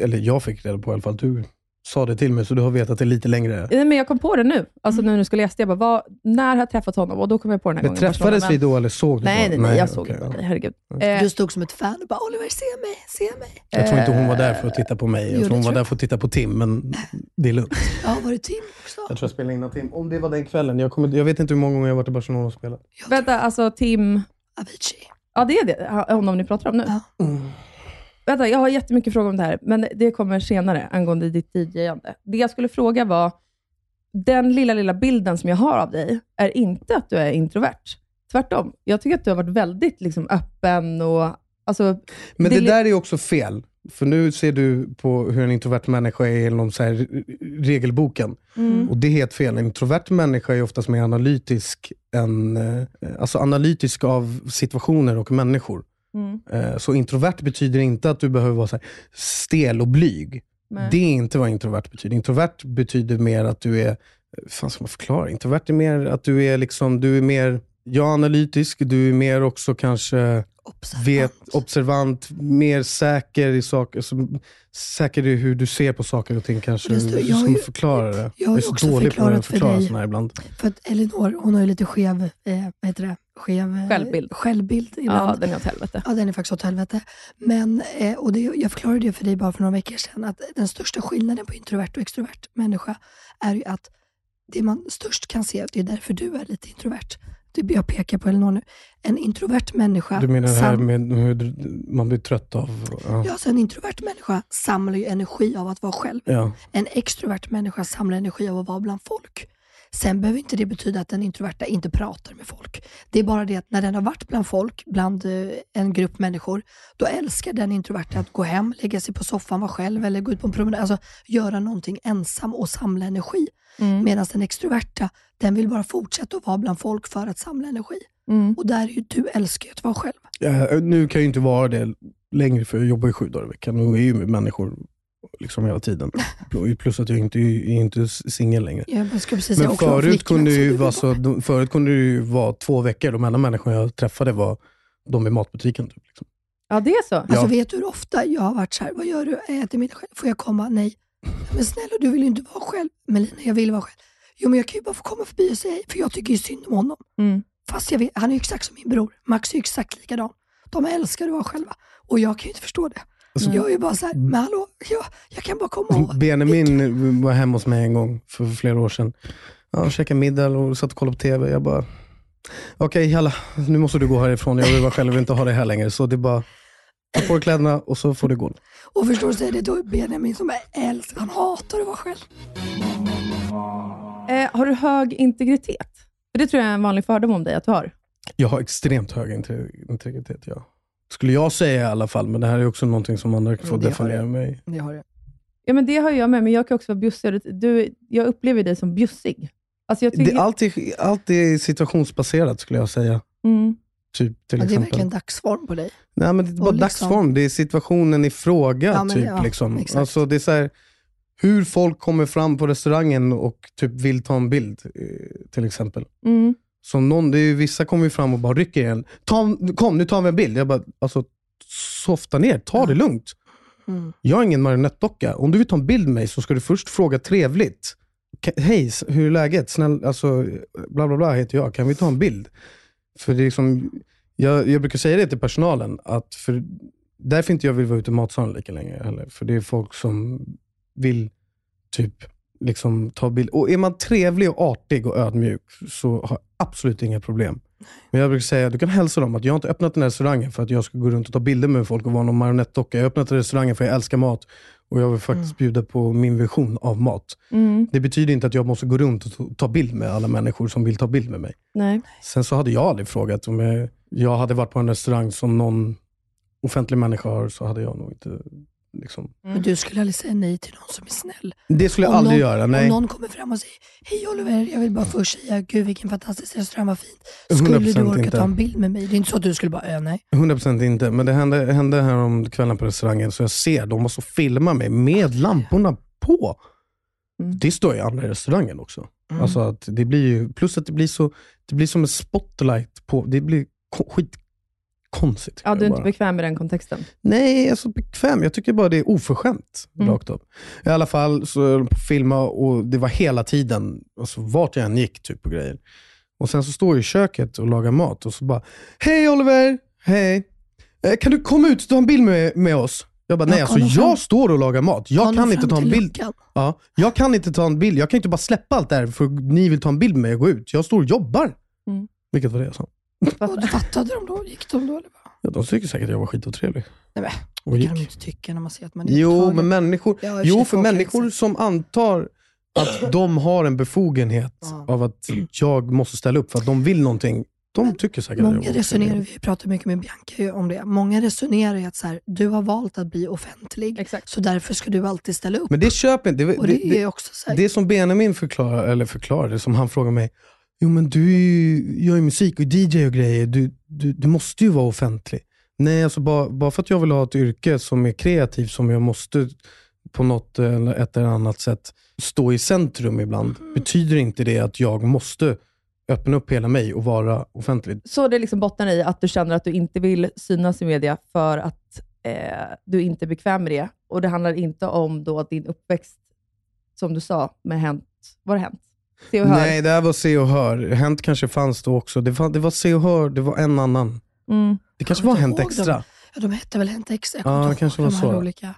eller jag fick reda på i alla fall. Du sa det till mig, så du har vetat det lite längre. Eh, Men jag kom på det nu, alltså nu när du skulle gästa. Jag bara, vad, när har jag träffat honom? Och då kom jag på den här Men gången. träffades vi då eller såg du Nej, nej, nej, jag såg inte ja. Herregud. Eh, Du stod som ett fan och bara Oliver, se mig, se mig. Jag tror inte hon var där för att titta på mig. Jag det tror hon var tror där för att titta på Tim, men det är lugnt. Ja, var det Tim också? Jag tror jag spelade in Tim. Om det var den kvällen. Jag, kommer, jag vet inte hur många gånger jag har varit i Barcelona och spelat. Jag Vänta, alltså Tim... Avicii. Ja, det är det. Honom ni pratar om nu. Ja. Vänta, jag har jättemycket frågor om det här, men det kommer senare angående ditt DJande. Det jag skulle fråga var, den lilla, lilla bilden som jag har av dig är inte att du är introvert. Tvärtom. Jag tycker att du har varit väldigt liksom, öppen och... Alltså, Men Det det, där är också fel. För nu ser du på hur en introvert människa är inom så här regelboken. Mm. Och det är helt fel. En introvert människa är oftast mer analytisk, än, eh, alltså analytisk av situationer och människor. Mm. Eh, Så introvert betyder inte att du behöver vara så här stel och blyg. Nej. Det är inte vad introvert betyder. Introvert betyder mer att du är, fan ska man förklara? Introvert är mer att du är liksom, du är mer, ja analytisk, du är mer också kanske Observant. vet, observant, mer säker i saker, alltså, säker i hur du ser på saker och ting kanske. Det står- jag har som ju- förklarar det. jag ju är så också dålig på att för förklara dig. såna här ibland. För att Elinor, hon har ju lite skev, eh, vad heter det? Skev, eh, Självbild. självbild Ja, ibland. den är åt helvete. Ja, den är faktiskt åt helvete. Men, eh, och det, jag förklarade det för dig bara för några veckor sedan, att den största skillnaden på introvert och extrovert människa är ju att det man störst kan se, det är därför du är lite introvert. Det jag pekar på Elinor nu. En introvert människa Du menar det här med hur man blir trött av... Ja. Ja, så en introvert människa samlar ju energi av att vara själv. Ja. En extrovert människa samlar energi av att vara bland folk. Sen behöver inte det betyda att den introverta inte pratar med folk. Det är bara det att när den har varit bland folk, bland eh, en grupp människor, då älskar den introverta att gå hem, lägga sig på soffan, vara själv eller gå ut på en promenad. Alltså göra någonting ensam och samla energi. Mm. Medan den extroverta, den vill bara fortsätta att vara bland folk för att samla energi. Mm. Och där är ju du älskar att vara själv. Ja, nu kan jag ju inte vara det längre för jag jobbar ju sju dagar i veckan och är ju med människor liksom hela tiden. Plus att jag inte är inte singel längre. Jag ska precis Men förut kunde, ju Du vara vill så, de- förut kunde det ju vara två veckor. De enda människorna jag träffade var de i matbutiken. Typ, liksom. Ja, det är så. Alltså Ja. vet du hur ofta jag har varit så här, vad gör du? Jag äter middag själv. Får jag komma? Nej. Men snälla, du vill ju inte vara själv. Melina, jag vill vara själv. Jo, men jag kan ju bara få komma förbi och säga för jag tycker ju synd om honom. Mm. Fast jag vet, han är ju exakt som min bror. Max är ju exakt likadan. De älskar att vara själva. Och jag kan ju inte förstå det. Alltså, Jag är bara så här, men hallå, jag, jag kan bara komma och... Benjamin var hemma hos mig en gång för flera år sedan. Ja, käkade middag och satt och kollade på TV. Jag bara, okej jalla, nu måste du gå härifrån. Jag vill vara själv och inte ha det här längre. Så det är bara, ta på dig kläderna och så får du gå. Och förstår du, så är det då Benjamin som är älskar, han hatar att vara själv. Eh, har du hög integritet? För Det tror jag är en vanlig fördom om dig att du har. Jag har extremt hög integ- integritet, ja. Skulle jag säga i alla fall, men det här är också någonting som andra får det definiera mig. Det har jag. Ja, men det har jag med, men jag kan också vara bjussig. Du, jag upplever dig som bjussig. Alltså jag tycker, Det, allt, är, allt är situationsbaserat skulle jag säga. mm. Typ, till Ja, det är verkligen dagsform på dig. Nej, men det är bara liksom- dagsform. Det är situationen i fråga. Ja, men typ, ja, liksom. alltså, det är så här, hur folk kommer fram på restaurangen och typ vill ta en bild, eh, till exempel. Mm. Som någon, det är vissa kommer ju fram och bara rycker i en. Ta, kom, nu tar vi en bild. Jag bara, alltså, softa ner, ta det lugnt. Mm. Jag är ingen marionettdocka. Om du vill ta en bild med mig så ska du först fråga trevligt. Hej, hur är läget? Snäll, alltså, bla bla bla heter jag. Kan vi ta en bild? För det är liksom, jag, jag brukar säga det till personalen, att för, därför inte jag vill vara ute i matsalen lika länge heller. För det är folk som vill typ liksom ta bild. Och är man trevlig och artig och ödmjuk så har jag absolut inga problem. Men jag brukar säga, du kan hälsa dem att jag har inte öppnat den här restaurangen för att jag ska gå runt och ta bilder med folk och vara någon marionettdocka. Jag har öppnat restaurangen för att jag älskar mat och jag vill faktiskt bjuda på min vision av mat. Mm. Det betyder inte att jag måste gå runt och ta- ta bild med alla människor som vill ta bild med mig. Nej. Sen så hade jag aldrig frågat om jag, jag hade varit på en restaurang som någon offentlig människa har, så hade jag nog inte liksom... Men du skulle aldrig säga nej till någon som är snäll. Det skulle jag Om aldrig någon, göra, Om nej. någon kommer fram och säger Hej Oliver, jag vill bara först säga Gud vilken fantastisk restaurang, vad fint. Skulle du 100% orka inte. ta en bild med mig? Det är inte så att du skulle bara, äh, nej. 100% inte, men det hände, hände här om kvällen på restaurangen, så jag ser, de måste filma mig med lamporna på. Mm. Det står i andra restaurangen också. Mm. Alltså att det blir ju, plus att det blir, så, det blir som en spotlight på, det blir ko- skitkonstigt. Ja, du är inte bara. bekväm med den kontexten. Nej, alltså bekväm. Jag tycker bara det är oförskämt. Mm. Rakt upp. I alla fall så höll jag på filma och det var hela tiden, alltså vart jag än gick typ på grejer. Och sen så står jag i köket och lagar mat och så bara, Hej Oliver! Hej! Eh, Kan du komma ut och ta en bild med, med oss? Jag bara, Ja, nej alltså kom fram. jag står och lagar mat. Jag kan inte ta en bild. luckan. Ja, jag kan inte ta en bild. Jag kan inte bara släppa allt det här för ni vill ta en bild med mig och gå ut. Jag står och jobbar. Mm. Vilket var det jag sa. Och fattade de då? Gick de då eller? Ja, de tycker säkert att jag var skitotrevlig. Nej, men, Och det gick. kan de inte tycka när man ser att man är Jo, men människor, Ja, jo, för människor exakt. som antar att de har en befogenhet Ja. av att jag måste ställa upp för att de vill någonting. de tycker säkert att jag Många resonerar, vi pratar mycket med Bianca om det, många resonerar i att så här, du har valt att bli offentlig, Exakt. så därför ska du alltid ställa upp. Men det köper inte. Det, det, är också så här, Det som Benjamin förklarar, eller förklarade, som han frågade mig. Jo men du ju, gör ju musik och DJ och grejer. Du, du, du måste ju vara offentlig. Nej, alltså bara, bara för att jag vill ha ett yrke som är kreativt, som jag måste på något eller ett eller annat sätt stå i centrum ibland, betyder inte det att jag måste öppna upp hela mig och vara offentlig. Så det liksom bottnar i att du känner att du inte vill synas i media för att eh, du inte är bekväm med det. Och det handlar inte om då din uppväxt, som du sa, med Hänt. Var det Hänt? Se och hör. Nej, det här var Se och Hör. Hänt kanske fanns då också. Det var, det var Se och Hör, det var en annan. Mm. Det kanske var Hänt Extra. dem. Ja, de hette väl Hänt Extra? Jag Ja, kommer det kanske var de här så. olika.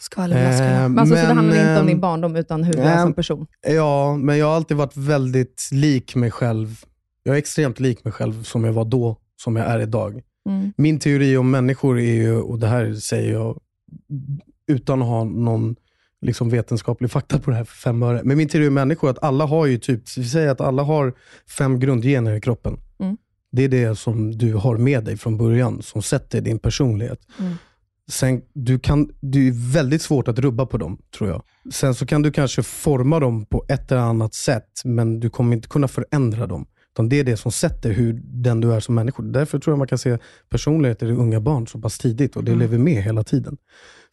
Skvallerflaskor. Eh, Men, alltså, så det handlar inte om din barndom, utan hur du är nej, som person. Ja, men jag har alltid varit väldigt lik mig själv. Jag är extremt lik mig själv som jag var då, som jag är idag. Mm. Min teori om människor är ju, och det här säger jag utan att ha någon liksom vetenskaplig fakta på det här för fem öre. Men min teori om människor är att alla har ju typ, vi säger att alla har fem grundgener i kroppen. Mm. Det är det som du har med dig från början, som sätter din personlighet. Mm. Sen, du kan, det är väldigt svårt att rubba på dem, tror jag. Sen så kan du kanske forma dem på ett eller annat sätt, men du kommer inte kunna förändra dem. Utan det är det som sätter hur den du är som människa. Därför tror jag man kan se personligheter i unga barn så pass tidigt och det Mm. lever med hela tiden.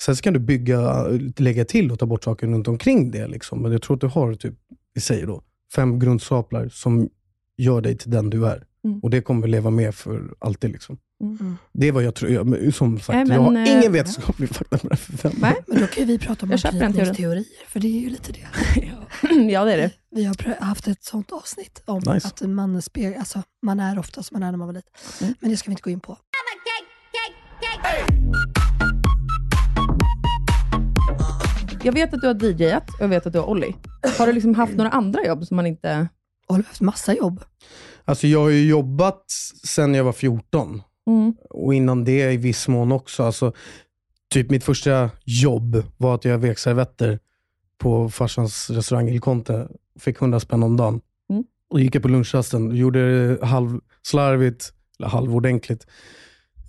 Sen så kan du bygga, lägga till och ta bort saker runt omkring det. Liksom. Men jag tror att du har, typ, vi säger då, fem grundstaplar som gör dig till den du är. Mm. Och det kommer leva med för alltid. Liksom. Mm. Det är vad jag tror. Jag, som sagt, Nej, men, jag har eh, ingen vetenskaplig fakta på det här. för fem Nej. Men då kan vi prata om anknytningsteorier, för det är ju lite det. ja, det är det. Vi har haft ett sånt avsnitt om Nice. att man, speg- alltså, man är ofta som man är när man var liten. Mm. Men det ska vi inte gå in på. Jag vet att du har DJat och jag vet att du har Olli. Har du liksom haft några andra jobb som man inte... Och har haft massa jobb. Alltså jag har ju jobbat sedan jag var 14 Mm. och innan det i viss mån också. Alltså, typ mitt första jobb var att jag vek servetter på farsans restaurang Il Conte. Fick 100 spänn om dagen. Mm. Och gick jag på lunchrasten, gjorde det halvslarvigt, eller halvordentligt.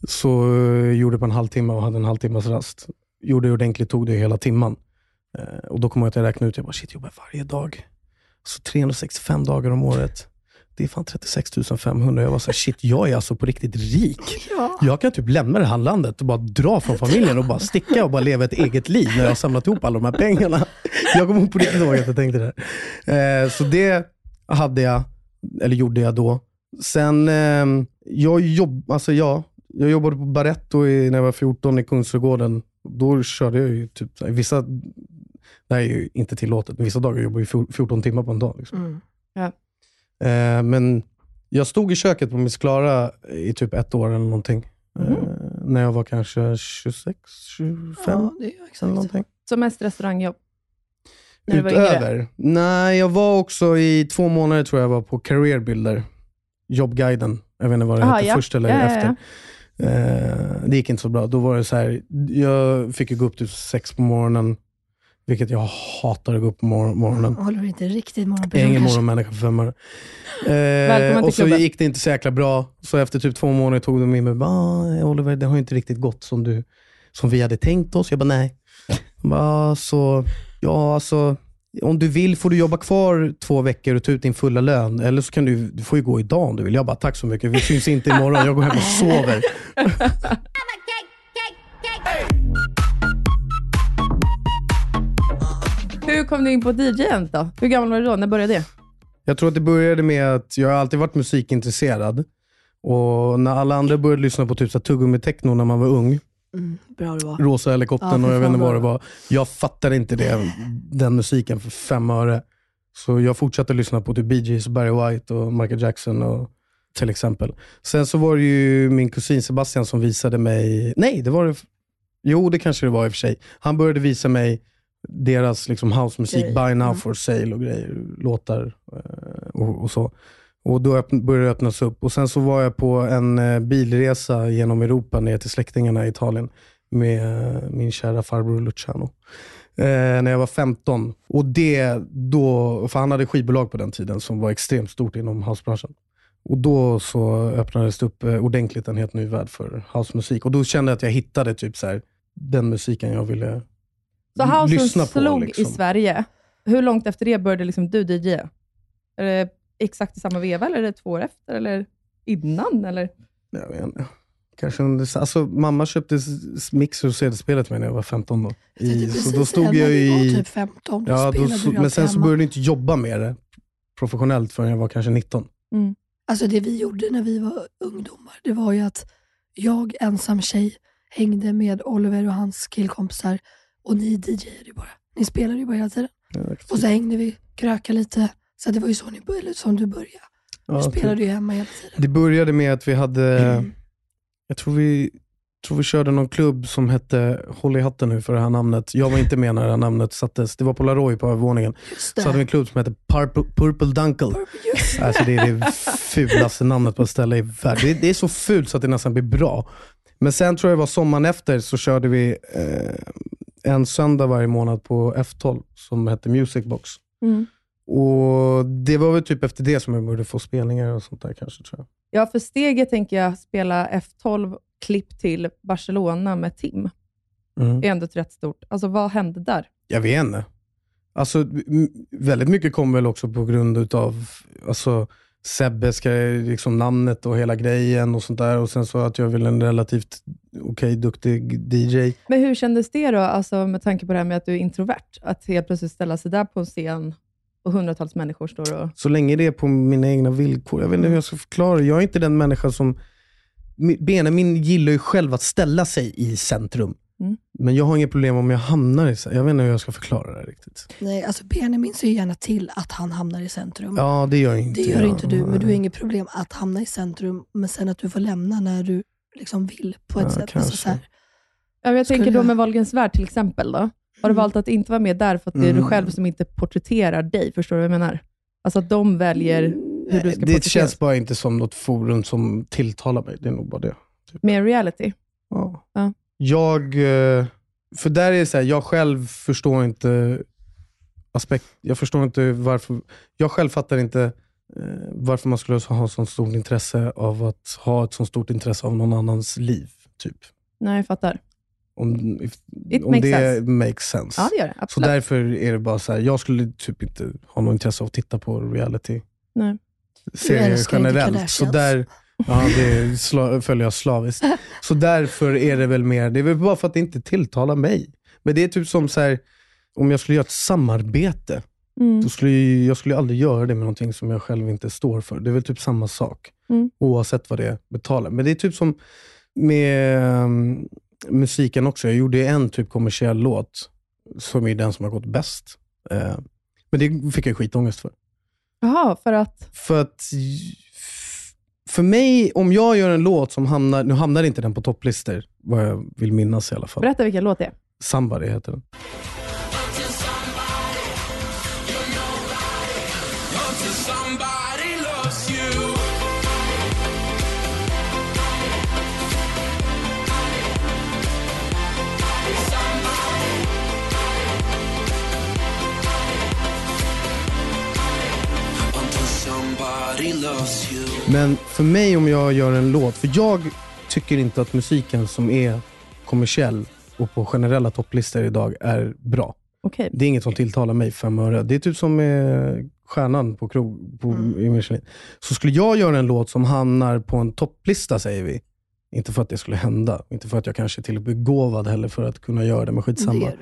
Så eh, gjorde det på en halvtimme och hade en halvtimmas rast. Gjorde det ordentligt, tog det hela timman. Eh, och då kom jag att jag räknade ut, jag bara shit, jag jobbar varje dag. Så 365 dagar om året. Det är fan 36 500. Jag var så här, shit, jag är alltså på riktigt rik. Ja. Jag kan typ lämna det här landet och bara dra från familjen och bara sticka och bara leva ett eget liv när jag har samlat ihop alla de här pengarna. Jag kommer på riktigt ihåg att jag tänkte det. Eh, så det hade jag, eller gjorde jag då. Sen, eh, jag, jobb, alltså, ja, jag jobbade på Barretto i, när jag var 14 i Kungsträdgården. Då körde jag ju typ, vissa, det här är ju inte tillåtet, vissa dagar jobbar jag 14 timmar på en dag. Liksom. Mm. Eh, men jag stod i köket på Miss Klara i typ ett år eller någonting. Eh, när jag var kanske 26, 25 Ja, det är eller exakt. någonting. Som mest restaurangjobb? När? Utöver? Nej, jag var också i två månader tror jag var på Career Builder. Jobbguiden. Jag vet inte vad det Aha, hette ja. först eller Ja, ja, efter. ja. Eh, det gick inte så bra. Då var det så här, jag fick ju gå upp till sex på morgonen, vilket jag hatar att gå upp på mor- morgonen. Håller du inte riktigt Jag är morgonperson ingen morgonmänniska för fem. Välkommen Eh, och så klubben. gick det inte så jäkla bra. Så efter typ två månader tog de in mig. Ah, Oliver, det har ju inte riktigt gått som, du, som vi hade tänkt oss. Jag bara, nej. De bara, "Ah, så, ja, alltså, om du vill får du jobba kvar två veckor och ta ut din fulla lön. Eller så kan du, du får ju gå idag om du vill. Jag bara, tack så mycket. Vi syns inte imorgon. Jag går hem och sover. Hur kom du in på DJ då? Hur gammal var du då? När började det? Jag tror att det började med att jag har alltid varit musikintresserad. Och när alla andra började lyssna på typ så tuggummi-techno när man var ung, Mm, bra det var. Rosa helikoptern Ja, och jag vet inte vad vad det var. Jag fattade inte det, den musiken för fem öre. Så jag fortsatte lyssna på typ Bee Gees, Barry White och Michael Jackson och, till exempel. Sen så var det ju min kusin Sebastian som visade mig, nej det var det, jo det kanske det var i och för sig. Han började visa mig deras liksom housemusik. Buy Now Mm. for Sale och grejer, låtar eh, och, och så. Och då öppn- började det öppnas upp. Och Sen så var jag på en eh, bilresa genom Europa ner till släktingarna i Italien med eh, min kära farbror Luciano. Eh, när jag var 15. Och det då, för han hade skivbolag på den tiden som var extremt stort inom housebranschen. Och då så öppnades det upp ordentligt en helt ny värld för housemusik. Och då kände jag att jag hittade typ så här, den musiken jag ville Så housen lyssna på. slog liksom. i Sverige. Hur långt efter det började liksom du DJ? Är det exakt i samma veva, eller är det två år efter, eller innan? Eller? Jag vet inte. Kanske under, alltså, mamma köpte mixer och CD-spel till mig när jag var 15 då. I, så då stod jag i... typ 15, då ja, då, så, du men sen så hemma. började jag inte jobba med det professionellt förrän jag var kanske 19. Alltså det vi gjorde när vi var ungdomar, det var ju att jag ensam tjej hängde med Oliver och hans killkompisar och ni DJade ju bara. Ni spelade ju bara hela tiden. Och så hängde vi, krökade lite. Så det var ju så ni började, som du började. Du Ja, spelade typ. ju hemma hela tiden. Det började med att vi hade, jag tror vi, tror vi körde någon klubb som hette, håll i hatten nu för det här namnet. Jag var inte med när det här namnet sattes. Det var på Laroy på övervåningen. Så hade vi en klubb som hette Purple, Purple Dunkle. Alltså det är det fulaste namnet på ett ställe i världen. Det, det är så fult så att det nästan blir bra. Men sen tror jag det var sommaren efter så körde vi eh, en söndag varje månad på F12 som hette Music Box. Mm. Och Det var väl typ efter det som jag började få spelningar och sånt där kanske tror jag. Ja, för steget tänker jag spela F12 klipp till Barcelona med Tim. Mm. är ändå ett rätt stort. Alltså vad hände där? Jag vet inte. Alltså, väldigt mycket kom väl också på grund utav alltså, Sebbe, ska, liksom namnet och hela grejen och sånt där. Och sen så att jag vill en relativt okej, duktig DJ. Men hur kändes det då, alltså med tanke på det här med att du är introvert? Att helt plötsligt ställa sig där på en scen och hundratals människor står och... Så länge det är på mina egna villkor. Jag vet inte hur jag ska förklara. Jag är inte den människa som... Mi- Benjamin gillar ju själv att ställa sig i centrum. Mm. Men jag har inget problem om jag hamnar i centrum. Jag vet inte hur jag ska förklara det riktigt. Nej, alltså Benjamin ser ju gärna till att han hamnar i centrum. Ja, det gör inte Det gör jag. inte du, men du har inget problem att hamna i centrum, men sen att du får lämna när du liksom vill på ett Ja, sätt. Alltså, kanske. så här, Ja, jag tänker då med Wahlgrens värld till exempel. Då. Har du Mm. valt att inte vara med där för att det är du Mm. själv som inte porträtterar dig? Förstår du vad jag menar? Alltså att de väljer hur du ska Det känns bara inte som något forum som tilltalar mig. Det är nog bara det. Med reality. Ja. Ja. Jag, eh, för där är det så här, jag själv förstår inte aspekt, jag förstår inte varför, jag själv fattar inte varför man skulle ha så stort intresse av att ha ett så stort intresse av någon annans liv. Typ. Nej, jag fattar. Om, if, It om makes det sense. makes sense. Ja, det gör det. så Absolut. därför är det bara så här, jag skulle typ inte ha något intresse av att titta på reality Nej. serier generellt. Så där, ja, det sla, följer jag slaviskt. Så därför är det väl mer, det är väl bara för att det inte tilltalar mig. Men det är typ som så här, om jag skulle göra ett samarbete, Mm. då skulle jag, jag skulle aldrig göra det med någonting som jag själv inte står för. Det är väl typ samma sak, Mm. oavsett vad det betalar. Men det är typ som med um, musiken också. Jag gjorde en typ kommersiell låt, som är den som har gått bäst. Eh, men det fick jag skitångest för. Jaha, för att... För att för mig, om jag gör en låt som hamnar, nu hamnar inte den på topplistor, vad jag vill minnas i alla fall. Berätta vilken låt det är. Somebody heter den. Men för mig om jag gör en låt, för jag tycker inte att musiken som är kommersiell och på generella topplistor idag är bra. Okej. Det är inget som tilltalar mig fem öre. Det är typ som med stjärnan på krog, på, i Michelin. Så skulle jag göra en låt som hamnar på en topplista, säger vi. Inte för att det skulle hända, inte för att jag kanske är till begåvad heller för att kunna göra det, men det skitsamma. du.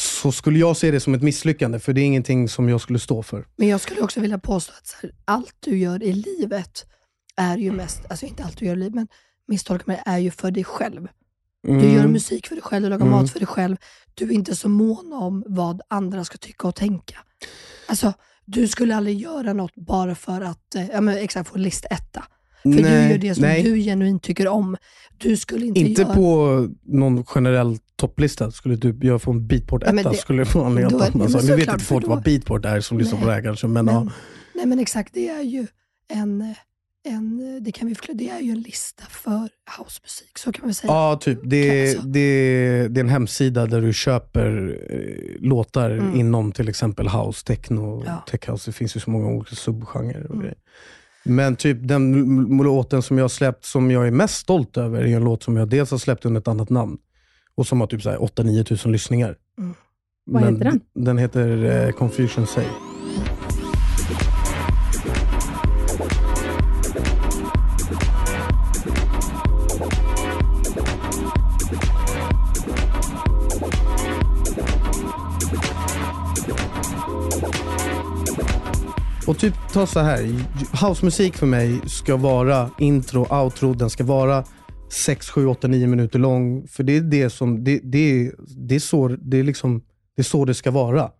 Så skulle jag se det som ett misslyckande, för det är ingenting som jag skulle stå för. Men jag skulle också vilja påstå att här, allt du gör i livet är ju mest, alltså inte allt du gör i livet, men misstolka mig, är ju för dig själv. Du Mm. gör musik för dig själv, du lagar Mm. mat för dig själv. Du är inte så mån om vad andra ska tycka och tänka. Alltså, du skulle aldrig göra något bara för att eh, ja, men exakt, få listetta. För du Nej, gör det som nej. du genuint tycker om. Du skulle inte, Inte göra... på någon generell topplista. Skulle typ jag få en beatport Ja, etta det- skulle det vara en helt annan ja, sak. Nu vet inte folk vad beatport är som lyssnar på det här kanske, men, ja. Men, nej men exakt, det är ju en, en, det kan vi förklara, det är ju en lista för housemusik, så kan man säga. Ja, typ. Det, Alltså. det, det är en hemsida där du köper eh, låtar Mm. inom till exempel house, techno, Ja. tech house. Det finns ju så många olika subgenrer och Mm. grejer. Men typ den låten som jag har släppt, som jag är mest stolt över, är en låt som jag dels har släppt under ett annat namn och som har typ 8-9 tusen lyssningar. Mm. Vad Men heter den? Den heter eh, Confusion Say. Och typ ta så här. housemusik för mig ska vara intro, outro, den ska vara 6, 7, 8, 9 minuter lång. För det är det som, det, det, det, är, så, det, är liksom, det är så det ska vara.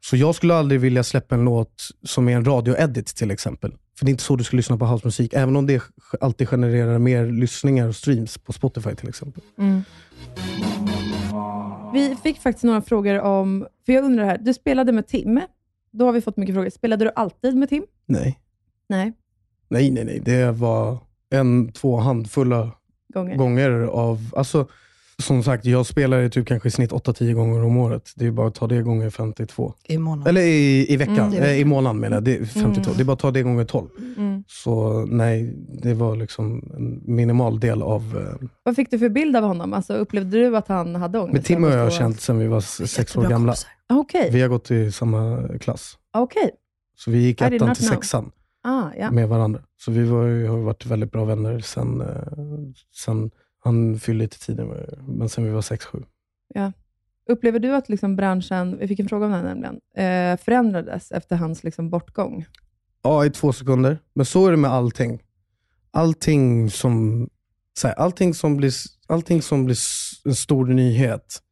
Så jag skulle aldrig vilja släppa en låt som är en radioedit till exempel. För det är inte så du ska lyssna på housemusik, även om det alltid genererar mer lyssningar och streams på Spotify till exempel. Mm. Vi fick faktiskt några frågor om, för jag undrar här, du spelade med Tim. Då har vi fått mycket frågor. Spelade du alltid med Tim? Nej. Nej, Nej, nej, nej. Det var en, två handfulla gånger. gånger av... Alltså, som sagt, jag spelar ju typ kanske i snitt 8-10 gånger om året. Det är bara att ta det gånger 52. I månaden. Eller i, i veckan. Mm. Eh, I månaden menar jag. Det är 52. Mm. Det är bara att ta det gånger 12. Mm. Så nej, det var liksom en minimal del av... Eh, Vad fick du för bild av honom? Alltså, upplevde du att han hade ångest? men Tim och jag har känt sedan vi var sex år gamla. Okej, Vi har gått i samma klass. okej. Så vi gick ettan till know. sexan Ah, ja. med varandra. Så vi var, har varit väldigt bra vänner sen, eh, sen han fyllde lite tidigare, men sen vi var sex, sju. Upplever du att liksom branschen, vi fick en fråga om det här nämligen, eh, förändrades efter hans liksom bortgång? Ja, i två sekunder. Men så är det med allting. Allting som, så här, allting som, blir, allting som blir en stor nyhet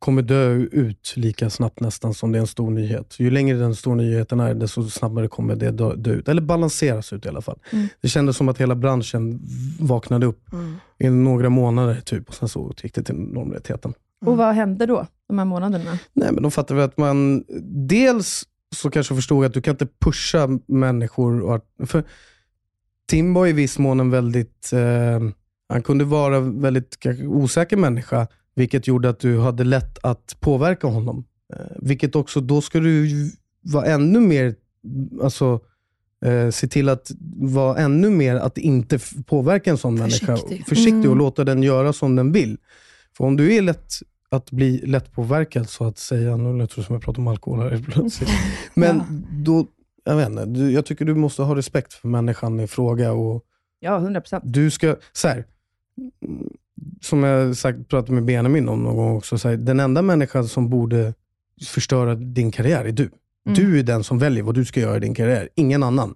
kommer dö ut lika snabbt nästan som det är en stor nyhet. Ju längre den stora nyheten är, desto snabbare kommer det dö, dö ut. Eller balanseras ut i alla fall. Mm. Det kändes som att hela branschen vaknade upp Mm. i några månader typ och sen så gick det till normaliteten. Och vad hände då, de här månaderna? Nej, men de fattar väl att man... Dels så kanske förstod att du kan inte pusha människor. Och, för Tim var i viss mån en väldigt... Eh, han kunde vara en väldigt osäker människa, vilket gjorde att du hade lätt att påverka honom. Eh, vilket också, då ska du vara ännu mer... Alltså, eh, se till att vara ännu mer att inte påverka en sån människa. Försiktig. Försiktig och Mm. låta den göra som den vill. För om du är lätt att bli lättpåverkad så att säga, nu låter det som jag pratar om alkohol här plötsligt. Men Ja. då, jag vet inte, du, jag tycker du måste ha respekt för människan i fråga och Ja, 100 procent. du ska, så här, mm, som jag sagt, pratade med Benjamin om någon gång också, så här, den enda människan som borde förstöra din karriär är du. Mm. Du är den som väljer vad du ska göra i din karriär, ingen annan.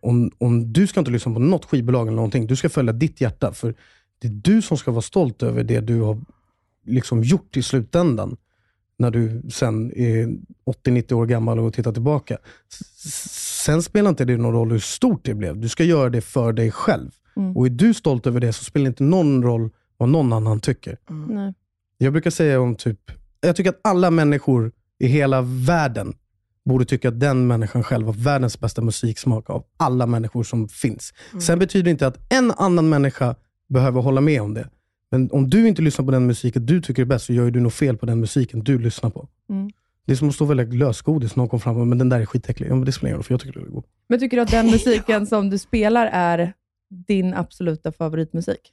Om, om Du ska inte lyssna på något skivbolag eller någonting, du ska följa ditt hjärta. För det är du som ska vara stolt över det du har liksom gjort i slutändan. När du sen är 80-90 år gammal och tittar tillbaka. Sen spelar inte det någon roll hur stort det blev. Du ska göra det för dig själv. Mm. Och är du stolt över det så spelar det inte någon roll vad någon annan tycker. Nej. Jag brukar säga om typ, jag tycker att alla människor i hela världen borde tycka att den människan själv har världens bästa musiksmak av alla människor som finns. Sen betyder det inte att en annan människa behöver hålla med om det. Men om du inte lyssnar på den musiken du tycker är bäst, så gör du nog fel på den musiken du lyssnar på. Mm. Det är som att stå och välja lösgodis. Någon kom fram och men den där är skitäcklig. Ja, men det spelar ingen roll, för jag tycker det är god. Men tycker du att den musiken som du spelar är din absoluta favoritmusik?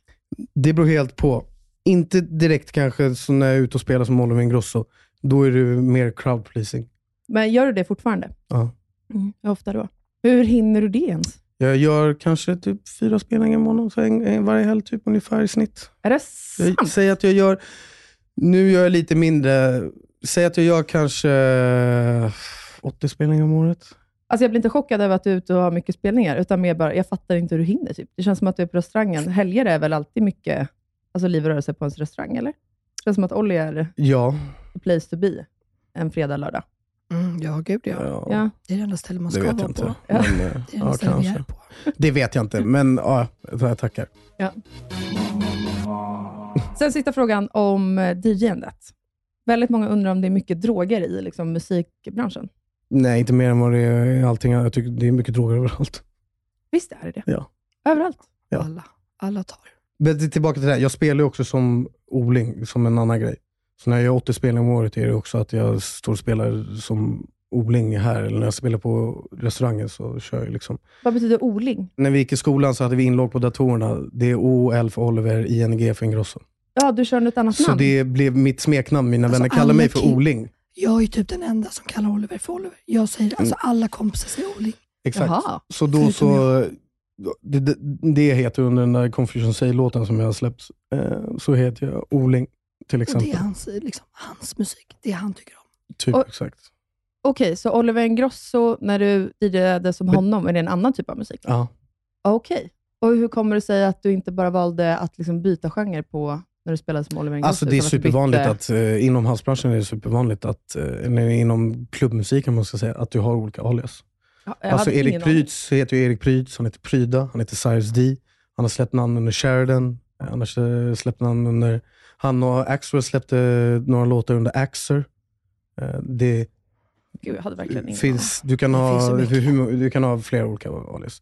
Det beror helt på. Inte direkt kanske så när jag är ute och spelar som Oliver Ingrosso. Då är det mer crowd pleasing. Men gör du det fortfarande? Ja. Mm. Ofta då? Hur hinner du det ens? Jag gör kanske typ fyra spelningar i månaden, så en, en, varje helg typ ungefär i snitt. Är det sant? Jag säger att jag gör, nu gör jag lite mindre, säg att jag gör kanske 80 spelningar om året. Alltså jag blir inte chockad över att du är ute och har mycket spelningar, utan mer bara, jag fattar inte hur du hinner. Typ. Det känns som att du är på restaurangen. Helger är väl alltid mycket alltså liv och rörelse på ens restaurang, eller? Det känns som att Olli är Ja, the place to be en fredag, lördag. Mm, ja, gud ja. ja, Ja. Det är det enda stället man det ska vet vara jag inte. på. Ja. Men, eh, Det är det ja, enda stället vi kanske. är på. Det vet jag inte, men ja, jag tackar. Sen sista frågan om eh, DJ-andet. Väldigt många undrar om det är mycket droger i liksom, musikbranschen. Nej, inte mer än vad det är allting. Jag tycker det är mycket droger överallt. Visst är det det? Ja. Överallt? Ja. Alla, alla tar. Men till- tillbaka till det här. Jag spelar ju också som odling, som en annan grej. Så när jag gör 80 spelningar om året är det också att jag står och spelar som Oling här, eller när jag spelar på restaurangen så kör jag liksom. Vad betyder Oling? När vi gick i skolan så hade vi inlogg på datorerna. Det är OL för Oliver, ING för Ingrosso. Ja, du kör något annat Så namn? det blev mitt smeknamn. Mina Alltså, vänner kallar alla mig för Oling. Jag är typ den enda som kallar Oliver för Oliver. Jag säger alltså alla kompisar säger Oling. Exakt. Jaha. Så då Förutom så... Det, det, det heter under den där Confusion Say-låten som jag har släppt, eh, så heter jag Oling till Och exempel. det är hans, liksom, hans musik, det han tycker om. Typ, Och- exakt. Okej, så Oliver Ingrosso, när du DJade som Men- honom, är det en annan typ av musik? Ja. Okej. Och hur kommer det sig att du inte bara valde att liksom byta genre på när du spelade som Oliver Ingrosso? Alltså det är du supervanligt bytte- att, eh, inom housebranschen är det supervanligt att, eh, inom klubbmusiken man ska säga, att du har olika alias. Ja, jag Alltså Erik. Prytz heter ju Erik Prytz, han heter Pryda, han heter Cyrus D. Han har släppt namn under Sheridan, eh, annars eh, släppt namn under... Han och Axwell släppte några låtar under Axer. Eh, Det Gud, jag hade verkligen ingen finns, du, kan ha, hur, du kan ha flera olika alias.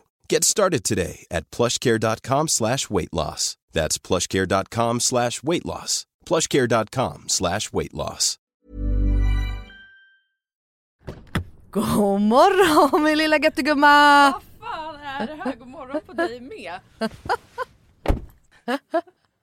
Get started today at plushcare.com slash weight loss. That's plushcare.com slash weight loss. plushcare.com slash weight loss. God morgon min lilla göttegumma! Vad fan är det här? God morgon på dig med.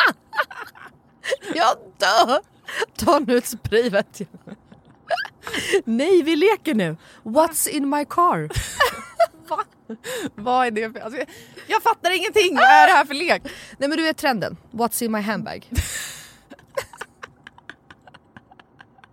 Jag dör! Ta nu ett spray vet jag. Nej vi leker nu. What's in my car? Va? Vad är det för... Alltså, jag, fattar ingenting, vad är det här för lek? Nej men du vet trenden. What's in my handbag?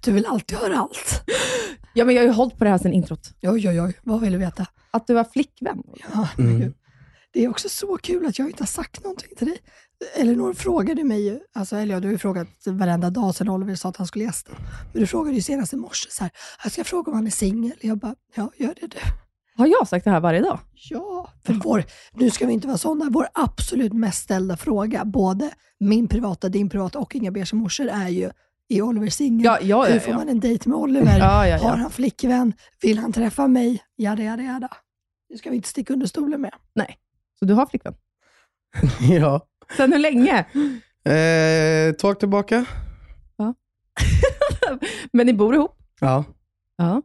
Du vill alltid höra allt. Ja, men jag har ju hållit på det här sedan introt. Oj, oj, oj. Vad vill du veta? Att du var flickvän. Ja, gud. Det är också så kul att jag inte har sagt någonting till dig. Elinor frågade mig, alltså, eller ja, du har ju frågat varenda dag sedan Oliver sa att han skulle gästa. Men du frågade ju senast i morse så här, jag ska fråga om han är singel. Jag bara, ja, gör det du. Har jag sagt det här varje dag? Ja, för vår, nu ska vi inte vara sådana, vår absolut mest ställda fråga, både min privata, din privata och Inga Beers morsor är ju, är Oliver singel? Ja, ja, ja, Hur får ja. man en dejt med Oliver? Ja, ja, ja. Har han flickvän? Vill han träffa mig? Jada, jada, jada. Det ska vi inte sticka under stolen med. Nej. Så du har flickvän? ja. Sen hur länge? Eh, tag tillbaka. Men ni bor ihop? Ja. Ja.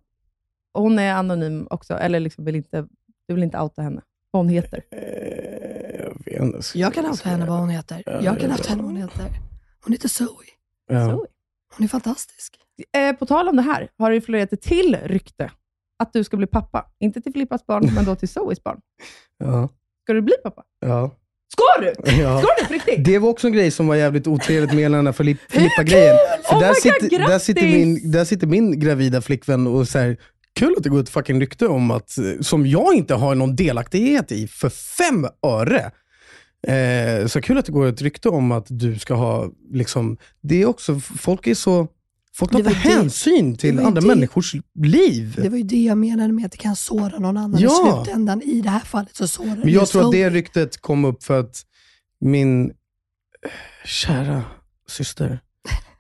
Och hon är anonym också, eller liksom vill inte, du vill inte outa henne? Vad hon heter? Eh, jag vet inte. Jag kan outa henne vad hon heter. Ja, Jag kan outa henne vad hon heter. Hon heter Zoe. Ja. Så. Hon är fantastisk. Eh, på tal om det här, har det florerat ett till rykte att du ska bli pappa. Inte till Filippas barn, men då till Zoes barn. Ja. Ska du bli pappa? Ja. Ska du? Ja. Ska du på riktigt? Det var också en grej som var jävligt otrevligt med hela den här Filip- Filippa-grejen. För Oh där, God, sitter, där, sitter min, där sitter min gravida flickvän och säger Kul att det går ett fucking rykte om att, eh, som jag inte har någon delaktighet i, för fem öre. Eh, så kul att det går ett rykte om att du ska ha, liksom, det är också, folk är så, folk tar Det inte det- hänsyn det till ju andra det- människors liv. Det var ju det jag menade med att det kan såra någon annan Ja. i slutändan. I det här fallet så sårar det Men jag tror att det ryktet kom upp för att min kära syster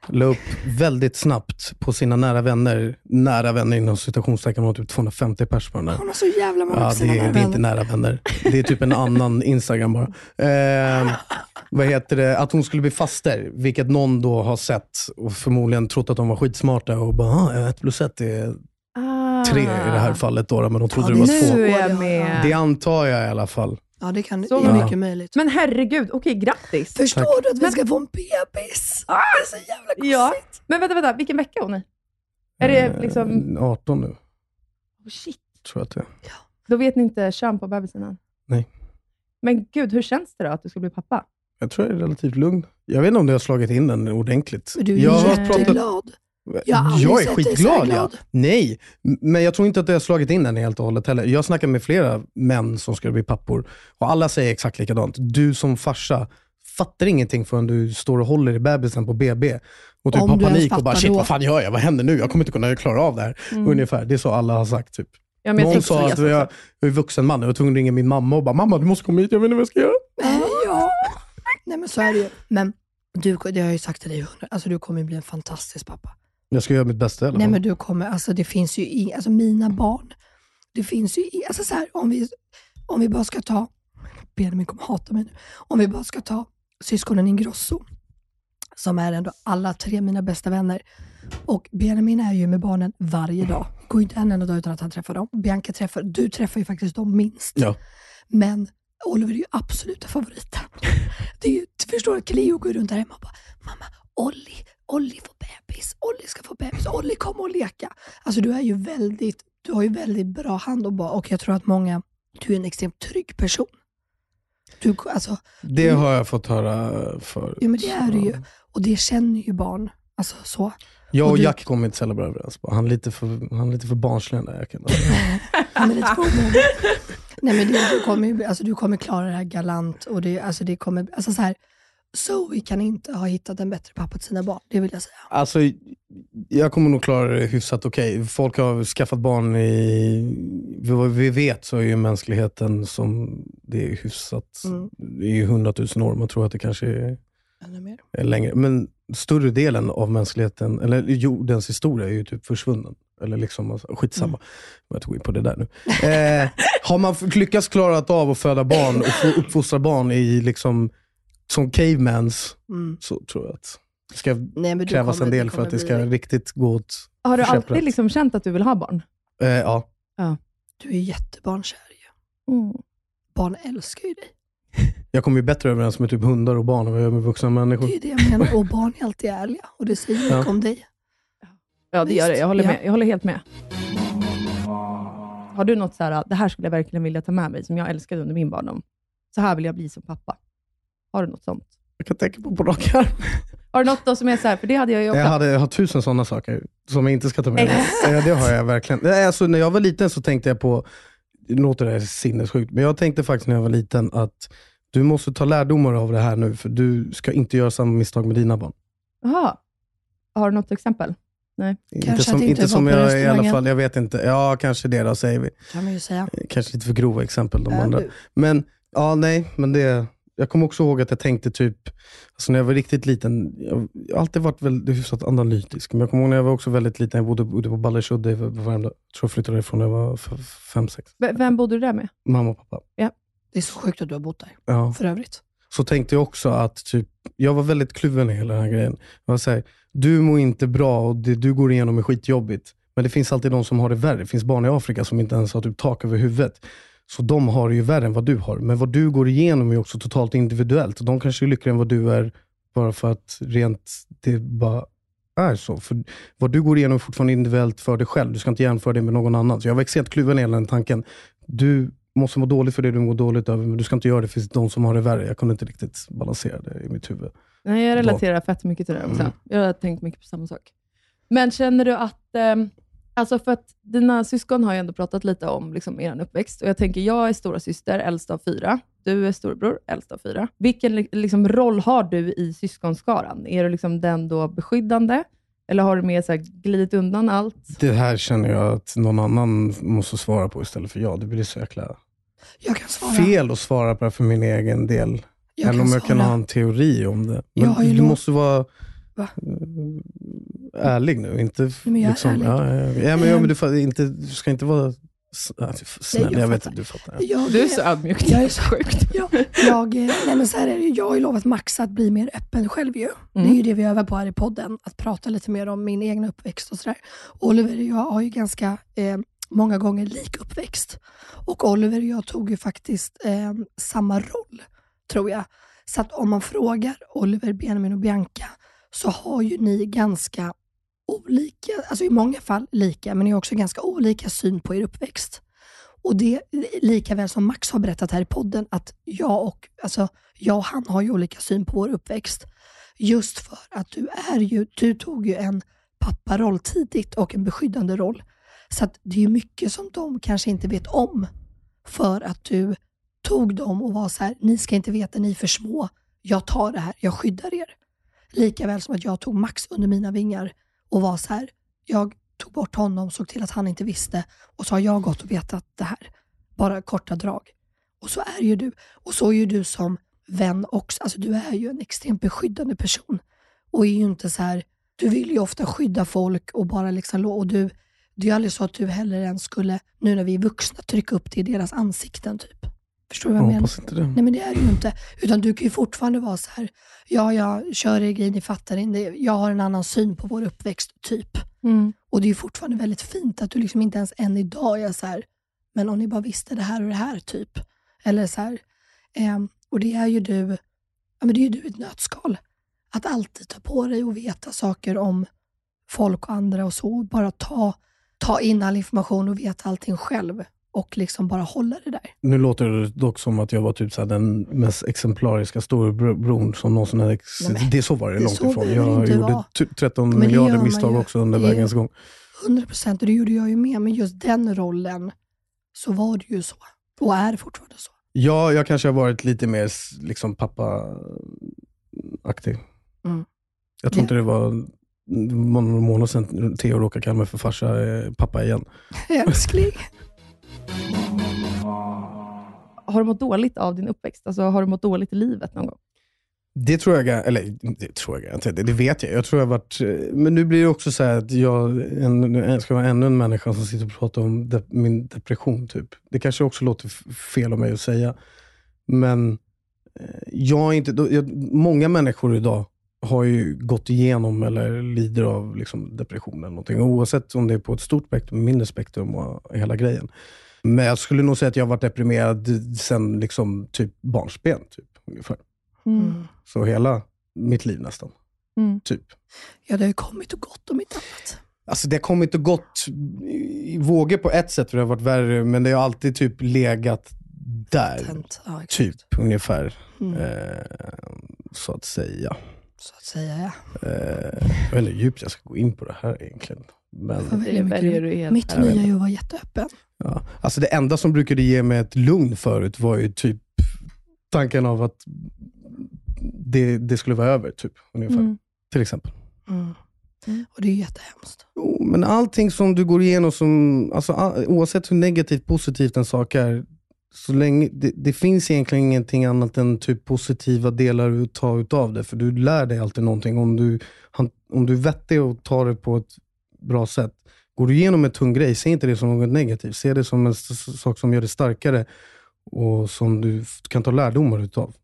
la upp väldigt snabbt på sina nära vänner, nära vänner inom citationstecken, hon har typ 250 pers på den där. Hon har så jävla många Ja, på det sina nära det är inte nära vänner. Det är typ en annan Instagram bara. Eh, vad heter det? Att hon skulle bli faster, vilket någon då har sett och förmodligen trott att de var skitsmarta och bara, ah, ett plus ett är tre i det här fallet då, men de trodde Ja, det var två. Det antar jag i alla fall. Ja, det kan det Så är det. mycket möjligt. Men herregud, okej grattis. Förstår du att vi ska få en bebis? Ah, det är så jävla gosigt. Ja. Men vänta, vänta, vilken vecka är hon i? Är det Eh, liksom... 18 nu, Oh, shit. tror jag att det är. Då vet ni inte kön på bebisen än? Nej. Men gud, hur känns det då att du ska bli pappa? Jag tror jag är relativt lugn. Jag vet inte om det har slagit in den ordentligt. Men du är jag jätteglad. Jag jag är skitglad. Ja. Nej, men jag tror inte att det har slagit in den helt och hållet heller. Jag snackar med flera män som ska bli pappor och alla säger exakt likadant. Du som farsa fattar ingenting förrän du står och håller i bebisen på BB och typ Om har panik och bara shit, då." vad fan gör jag? Vad händer nu? Jag kommer inte kunna klara av det här. Mm. Ungefär. Det är så alla har sagt. Typ. Ja, Någon sa att jag, jag är vuxen man. Jag var tvungen att ringa min mamma och bara, mamma du måste komma hit, jag vet inte vad jag ska göra. Nej, ja. Nej men så är det ju. Men du, det har jag ju sagt till dig, alltså du kommer ju bli en fantastisk pappa. Jag ska göra mitt bästa i alla Nej fall. men du kommer, alltså det finns ju i, alltså mina barn, det finns ju i, alltså så här, om vi, om vi bara ska ta, Benjamin kommer hata mig nu, om vi bara ska ta syskonen Ingrosso, som är ändå alla tre mina bästa vänner. Och Benjamin är ju med barnen varje dag. Det går inte en enda dag utan att han träffar dem. Bianca träffar, du träffar ju faktiskt dem minst. Ja. Men Oliver är ju absoluta favoriten. Det är ju, du förstår att Cleo går runt där hemma och bara, mamma, Olli, Olli får bebis, Olli ska få bebis, Olli kommer och leka. Alltså du är ju väldigt, du har ju väldigt bra hand om barn och jag tror att många, du är en extremt trygg person. Du, alltså, Det har jag fått höra för. ja, men det är du ju. Och det känner ju barn. Alltså så. Jag Och och du- Jack kommer inte sälja bra överens. Han är lite för, han är lite för barnslig den där Jacken. Han är lite det. Nej men det, du, kommer, alltså, du kommer klara det här galant och det, alltså, det kommer, alltså så här, Zoe kan inte ha hittat en bättre pappa till sina barn, det vill jag säga. Alltså, jag kommer nog klara det hyfsat okej. Folk har skaffat barn i... Vad vi vet så är ju mänskligheten som det är hyfsat. Mm. Det är ju hundratusen år. Man tror att det kanske är, Ännu mer. är längre. Men större delen av mänskligheten, eller jordens historia är ju typ försvunnen. Eller liksom, alltså, skitsamma. Mm. Jag vet inte gå in på det där nu. Eh, har man lyckats klara av att föda barn och uppfostra barn i liksom, som cavemans, Mm. så tror jag att det ska Nej, krävas kommer- en del för att det bli- ska riktigt gå åt Har du alltid liksom känt att du vill ha barn? Eh, ja. Du är jättebarnkär ju. Mm. Barn älskar ju dig. Jag kommer ju bättre överens med typ hundar och barn än vad jag gör med vuxna människor. Det är det jag menar. Och barn är alltid ärliga och det säger mycket Ja. om dig. Ja, det gör det. Jag håller, Ja. med. Jag håller helt med. Har du något så här, det här skulle jag verkligen vilja ta med mig, som jag älskade under min barndom? Så här vill jag bli som pappa. Har du något sånt? Jag kan tänka på på rak. Har du något då som är så här, för det hade jag ju också. Jag, hade, jag har tusen sådana saker som jag inte ska ta med mig. Eh, Det har jag verkligen. Nej, Alltså, när jag var liten så tänkte jag på, det låter det sinnessjukt, men jag tänkte faktiskt när jag var liten att du måste ta lärdomar av det här nu, för du ska inte göra samma misstag med dina barn. Jaha. Har du något exempel? Nej. inte Kanske som, att inte inte vara som jag i alla fall, jag vet inte. Ja, kanske det då, säger vi. kan man ju säga. Kanske lite för grova exempel de Är andra. du? Men, ja nej, men det... Jag kommer också ihåg att jag tänkte typ, alltså när jag var riktigt liten, jag har alltid varit väldigt hyfsat analytisk, men jag kommer ihåg när jag var också väldigt liten, jag bodde ute på Ballersudde i Värmdö. Jag tror jag flyttade därifrån när jag var fem, sex. V- Vem bodde du där med? Mamma och pappa. Det är så sjukt att du har bott där, Ja. för övrigt. Så tänkte jag också att typ, jag var väldigt kluven i hela den här grejen. Jag var så här, du mår inte bra och det du går igenom är skitjobbigt. Men det finns alltid de som har det värre. Det finns barn i Afrika som inte ens har typ tak över huvudet. Så de har det ju värre än vad du har. Men vad du går igenom är också totalt individuellt. De kanske är lyckligare än vad du är, bara för att rent det bara är så. För vad du går igenom är fortfarande individuellt för dig själv. Du ska inte jämföra det med någon annan. Så jag var extremt kluven i hela den tanken. Du måste må dåligt för det du mår dåligt över, men du ska inte göra det för de som har det värre. Jag kunde inte riktigt balansera det i mitt huvud. Nej, jag relaterar fett mycket till det också. Mm. Jag har tänkt mycket på samma sak. Men känner du att, eh, alltså för att dina syskon har ju ändå pratat lite om liksom, er uppväxt och jag tänker, jag är stora syster, äldst av fyra. Du är storebror, äldst av fyra. Vilken li- liksom, roll har du i syskonskaran? Är du liksom den då beskyddande? Eller har du mer så här, glidit undan allt? Det här känner jag att någon annan måste svara på istället för jag. Det blir så jäkla Jag kan svara. fel att svara på det för min egen del. Jag Även kan om jag kan svara. ha en teori om det. Jag Men har ju du lov- måste vara Va? Ärlig nu. Inte men jag är liksom, ärlig. Ja, ja, men, ja, men du, inte, du ska inte vara ja, snäll. Nej, jag jag vet att du fattar. Jag, Du är så ödmjuk. Jag är så sjukt. Jag, jag, eh, nej men så här är det, ju. jag har ju lovat Max att bli mer öppen själv ju. Det är Mm. ju det vi övar på här i podden, att prata lite mer om min egen uppväxt och sådär. Oliver och jag har ju ganska eh, många gånger lik uppväxt. Och Oliver och jag tog ju faktiskt eh, samma roll, tror jag. Så att om man frågar Oliver, Benjamin och Bianca så har ju ni ganska olika, alltså i många fall lika, men ni har också ganska olika syn på er uppväxt. Och det lika väl som Max har berättat här i podden, att jag och, alltså, jag och han har ju olika syn på vår uppväxt. Just för att du är ju, du tog ju en papparoll tidigt och en beskyddande roll. Så att det är ju mycket som de kanske inte vet om. För att du tog dem och var så här, ni ska inte veta, ni är för små. Jag tar det här, jag skyddar er. Likaväl som att jag tog Max under mina vingar och var så här, jag tog bort honom, såg till att han inte visste och så har jag gått och vetat det här. Bara korta drag. Och så är ju du. Och så är ju du som vän också. Alltså du är ju en extremt beskyddande person. Och är ju inte så här, du vill ju ofta skydda folk och bara liksom, och du, det är ju aldrig så att du heller ens skulle, nu när vi är vuxna, trycka upp det i deras ansikten typ. Förstår du vad jag Jag menar? inte det. Nej men det är det ju inte. Utan du kan ju fortfarande vara så här, ja jag kör er grej, ni fattar inte. Jag har en annan syn på vår uppväxt, typ. Mm. Och det är ju fortfarande väldigt fint att du liksom inte ens än idag är så här, men om ni bara visste det här och det här, typ. Eller så här, ehm, och det är ju du, ja men det är ju du i ett nötskal. Att alltid ta på dig och veta saker om folk och andra och så. Bara ta, ta in all information och veta allting själv. Och liksom bara hålla det där. Nu låter det dock som att jag var typ så den mest exemplariska storebron som någonsin hade ex- Nej, Det så var det det långt ifrån. Jag gjorde vara. t- 13 Men det gör miljarder misstag ju. också under vägens gång. 100 procent, och det gjorde jag ju med. Men just den rollen så var det ju så. Och är fortfarande så. Ja, jag kanske har varit lite mer liksom pappa-aktig. Mm. Jag tror inte det var några månader sedan Theo råkade kalla mig för farsa, eh, pappa igen. Älskling. Har du mått dåligt av din uppväxt? Alltså, har du mått dåligt i livet någon gång? Det tror jag, eller det tror jag garanterat, det, det vet jag. jag tror jag varit, eh, men nu blir det också så här att jag en, ska vara ännu en människa som sitter och pratar om de, min depression. typ. Det kanske också låter fel av mig att säga. Men eh, jag är inte, jag, många människor idag har ju gått igenom eller lider av liksom, depression eller någonting. Oavsett om det är på ett stort spektrum, mindre spektrum och hela grejen. Men jag skulle nog säga att jag har varit deprimerad sen liksom, typ barnsben. Typ, ungefär. Mm. Så hela mitt liv nästan. Mm. Typ. Ja, det har ju kommit och gått om inte annat. Alltså det har kommit och gått i vågor på ett sätt för det har varit värre, men det har alltid typ legat där. Tent. Ja. Typ ungefär. Mm. Eh, så att säga. Så att säga, ja. Eh, jag vet inte hur djupt jag ska gå in på det här egentligen. Men, Jag mycket. väljer du helt Mitt Jag nya att vara jätteöppen. Ja. Alltså det enda som brukade ge mig ett lugn förut var ju typ tanken av att det, det skulle vara över. Typ, ungefär. Mm. Till exempel. Mm. Och det är jättehemskt. Jo, Men allting som du går igenom, som, alltså, all, oavsett hur negativt, positivt en sak är, så länge, det, det finns egentligen ingenting annat än typ positiva delar att ta utav det. För du lär dig alltid någonting. Om du, om du är vettig och tar det på ett bra sätt. Går du igenom en tung grej, se inte det som något negativt. Se det som en sak som gör dig starkare och som du kan ta lärdomar utav.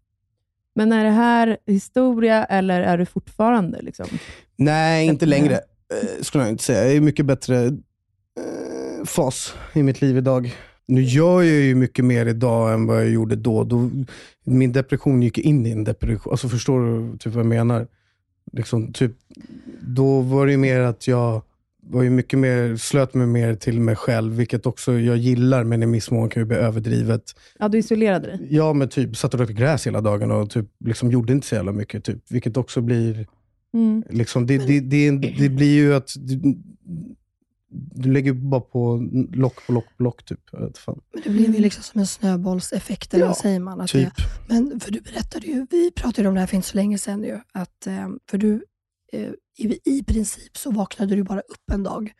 Men är det här historia eller är du fortfarande liksom? Nej, inte längre. Eh, skulle jag inte säga. Jag är i mycket bättre eh, fas i mitt liv idag. Nu gör jag ju mycket mer idag än vad jag gjorde då. då min depression gick in i en depression. Alltså förstår du typ vad jag menar? Liksom, typ, då var det ju mer att jag var ju mycket mer, slöt mig mer till mig själv, vilket också jag gillar, men i viss mån kan ju bli överdrivet. Ja, du isolerade dig. Ja, men typ satt och rökte gräs hela dagen och typ, liksom, gjorde inte så jävla mycket. Typ, vilket också blir... Mm. Liksom, det, det, det, det blir ju att du, du lägger bara på lock på lock på lock. Typ. Jag vet fan. Men det blev ju liksom som en snöbollseffekt, eller Ja, vad säger man? Att typ. det, men för du berättade ju, vi pratade ju om det här för inte så länge sedan ju, att eh, för du, i, i princip så vaknade du bara upp en dag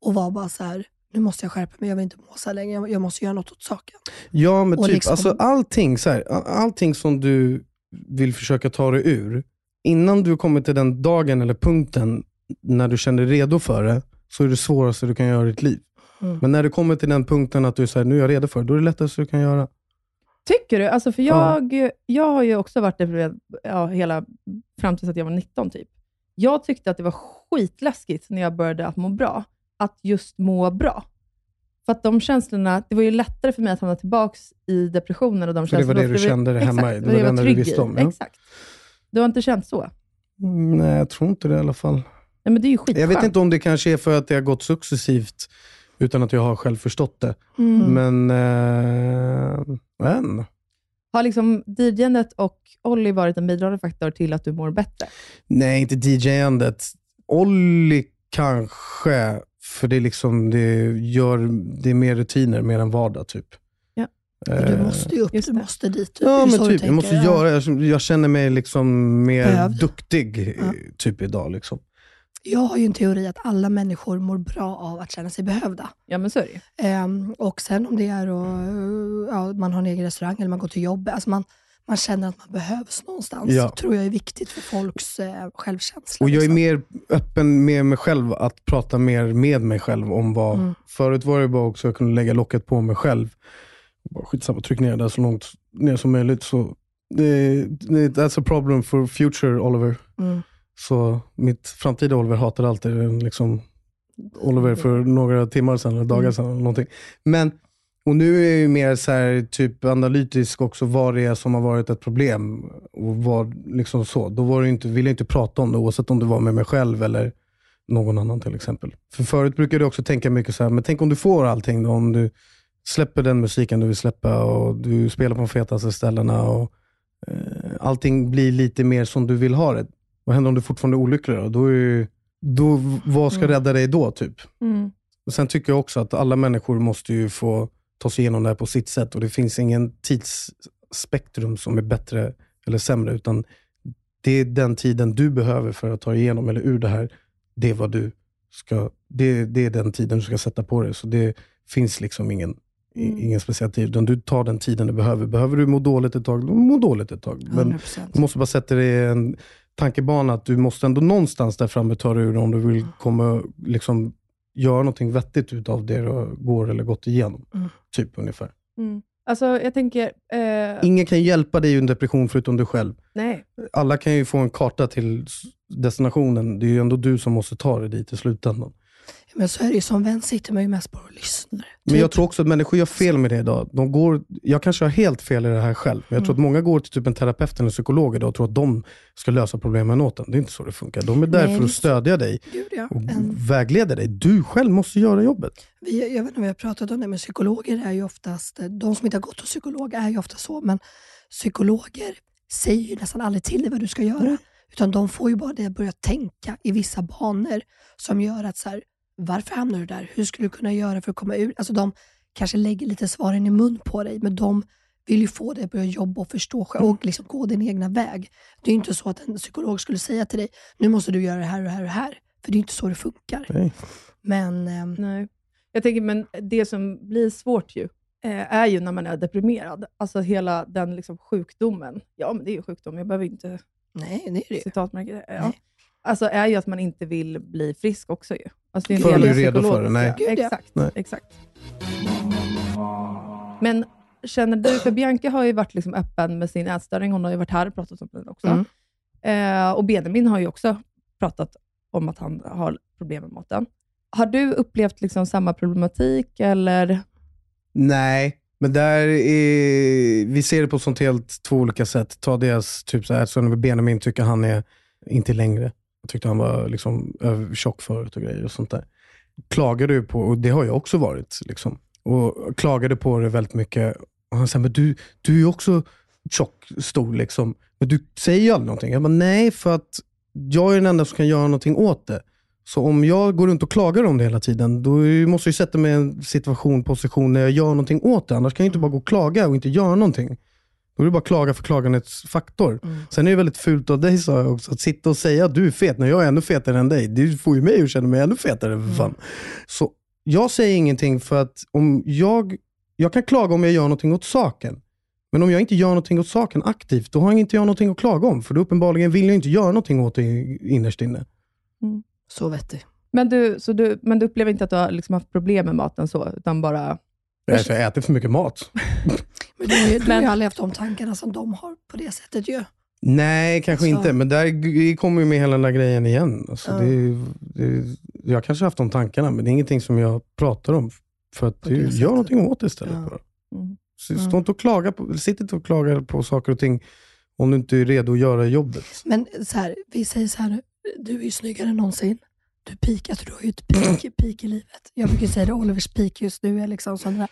och var bara så här, nu måste jag skärpa mig, jag vill inte må så här länge, jag, jag måste göra något åt saken. Ja, men Och typ liksom- alltså, allting, så här, all- allting som du vill försöka ta dig ur, innan du kommer till den dagen eller punkten när du känner dig redo för det, så är det svåraste du kan göra i ditt liv. Mm. Men när du kommer till den punkten att du säger nu är jag redo för det, då är det lättaste du kan göra. Tycker du? Alltså för Ja. jag, jag har ju också varit deprimerad ja, hela, fram tills att jag var 19 typ. Jag tyckte att det var skitläskigt när jag började att må bra, att just må bra. För att de känslorna, det var ju lättare för mig att hamna tillbaka i depressionen och de För det var känslorna. det du kände dig hemma i. Det var det enda du visste om, ja. Exakt. Du har inte känt så? Mm, Nej, jag tror inte det i alla fall. Nej, men det är ju skitskönt. Jag vet inte om det kanske är för att det har gått successivt, utan att jag har själv förstått det. Mm. Men, eh, men. Har liksom DJandet och Olli varit en bidragande faktor till att du mår bättre? Nej, inte DJ-andet. Olli kanske, för det, är liksom, det, gör, det är mer rutiner, mer än vardag. typ. Ja. Du Eh, måste ju upp, du måste dit. Typ. Ja, men typ. Jag måste ja. göra, jag, jag känner mig liksom mer Behövd. duktig eh, typ idag. Liksom. Jag har ju en teori att alla människor mår bra av att känna sig behövda. Ja, men så är det ju. Ehm, och sen om det är att ja, man har en egen restaurang eller man går till jobbet, alltså man, man känner att man behövs någonstans. Ja. tror jag är viktigt för folks eh, självkänsla. Och jag är liksom. mer öppen med mig själv, att prata mer med mig själv om vad... Mm. Förut var det bara också att jag kunde lägga locket på mig själv. Bara skitsamma, tryck ner det så långt ner som möjligt. Så det, det, that's a problem for future Oliver. Mm. Så mitt framtida Oliver hatar alltid liksom, Oliver för några timmar sedan, eller dagar Mm. sedan. Eller någonting. Men, och nu är jag ju mer så här, typ analytisk också, vad det är som har varit ett problem. Och vad, liksom så. Då var det inte, ville jag inte prata om det, oavsett om det var med mig själv eller någon annan till exempel. För förut brukade jag också tänka mycket så här, men tänk om du får allting då, om du släpper den musiken du vill släppa och du spelar på de fetaste ställena och eh, allting blir lite mer som du vill ha det. Vad händer om du fortfarande är olycklig då? då, är, då vad ska Mm. rädda dig då? typ? Mm. Och Sen tycker jag också att alla människor måste ju få ta sig igenom det här på sitt sätt och det finns ingen tidsspektrum som är bättre eller sämre, utan det är den tiden du behöver för att ta dig igenom eller ur det här. Det är vad du ska, det, det är den tiden du ska sätta på dig. Så det finns liksom ingen, Mm. ingen speciell tid, utan du tar den tiden du behöver. Behöver du må dåligt ett tag, då må dåligt ett tag. Men 100%. du måste bara sätta dig i en tankebana att du måste ändå någonstans där framme ta dig ur om du vill komma, liksom, göra någonting vettigt utav det du går eller gått igenom. Mm. Typ ungefär. Mm. Alltså, jag tänker... Eh, Ingen kan hjälpa dig i en depression förutom du själv. nej. Alla kan ju få en karta till destinationen. Det är ju ändå du som måste ta dig dit i slutändan. Men så är det ju, som vän sitter man ju mest bara och lyssnar. Men jag tror också att människor gör fel med det idag. De går, jag kanske har helt fel i det här själv, men jag tror att många går till typ en terapeut eller psykolog idag och tror att de ska lösa problemen åt en. Det är inte så det funkar. De är där Nej, för att stödja dig Gud, ja. och En, vägleda dig. Du själv måste göra jobbet. vi, jag vet inte om vi har pratat om det, men psykologer är ju oftast, de som inte har gått hos psykolog är ju ofta så, men psykologer säger ju nästan aldrig till dig vad du ska göra. Utan de får ju bara dig att börja tänka i vissa banor som gör att så här, varför hamnar du där? Hur skulle du kunna göra för att komma ur? Alltså de kanske lägger lite svaren i mun på dig, men de vill ju få dig att börja jobba och förstå själv och liksom gå din egna väg. Det är ju inte så att en psykolog skulle säga till dig, nu måste du göra det här och det här och det här. För det är inte så det funkar. Nej. Men ehm, Nej. Jag tänker, men det som blir svårt ju, eh, är ju när man är deprimerad. Alltså hela den liksom sjukdomen. Ja, men det är ju sjukdom. Jag behöver inte nej, det är det ju. citatmärka. Ja. Nej. Alltså är ju att man inte vill bli frisk också ju. Alltså, det är en Förrän del det, psykologiska- nej. Gud, ja. Exakt, Nej. exakt. Men känner du, för Bianca har ju varit liksom öppen med sin ätstörning, hon har ju varit här och pratat om den också. Mm. Eh, och Benjamin har ju också pratat om att han har problem med maten. Har du upplevt liksom samma problematik eller? Nej, men där är, vi ser det på sånt helt två olika sätt. Ta deras, typ så här, så när Benjamin tycker han är inte längre. Jag tyckte han var liksom eh, tjock förut och grejer och sånt där. klagade ju på, och det har jag också varit, liksom, och klagade på det väldigt mycket. Och han sa, men du, du är ju också tjock, stor, liksom. men du säger ju aldrig någonting. Jag bara, nej, för att jag är den enda som kan göra någonting åt det. Så om jag går runt och klagar om det hela tiden, då måste jag sätta mig i en situation, position där jag gör någonting åt det. Annars kan jag inte bara gå och klaga och inte göra någonting. Då är det bara klaga för klagandets faktor. Mm. Sen är det väldigt fult av dig, sa jag också, att sitta och säga att du är fet när jag är ännu fetare än dig. Det får ju mig att känna mig ännu fetare för fan. Så jag säger ingenting för att om jag, jag kan klaga om jag gör någonting åt saken. Men om jag inte gör någonting åt saken aktivt, då har jag inte jag någonting att klaga om. För då uppenbarligen vill jag inte göra någonting åt det innerst inne. Så vettig. Men du, så du, men du upplever inte att du har liksom haft problem med maten så, utan bara... Jag jag äter för mycket mat. Men du har ju, du Men- aldrig haft de tankarna som de har på det sättet ju. Nej, kanske Så- inte. Men där kommer ju med hela den där grejen igen. Alltså, Ja. det, det, jag kanske har haft de tankarna, men det är ingenting som jag pratar om. För att det, gör sättet. någonting åt det istället. Ja. Mm. Så. Stå inte och klaga på, sitt inte och klaga på saker och ting om du inte är redo att göra jobbet. Men så här, vi säger så här du är ju snyggare än någonsin. Du peakat, du har ju ett peak, peak i livet. Jag brukar säga det, Olivers peak just nu är liksom sån där.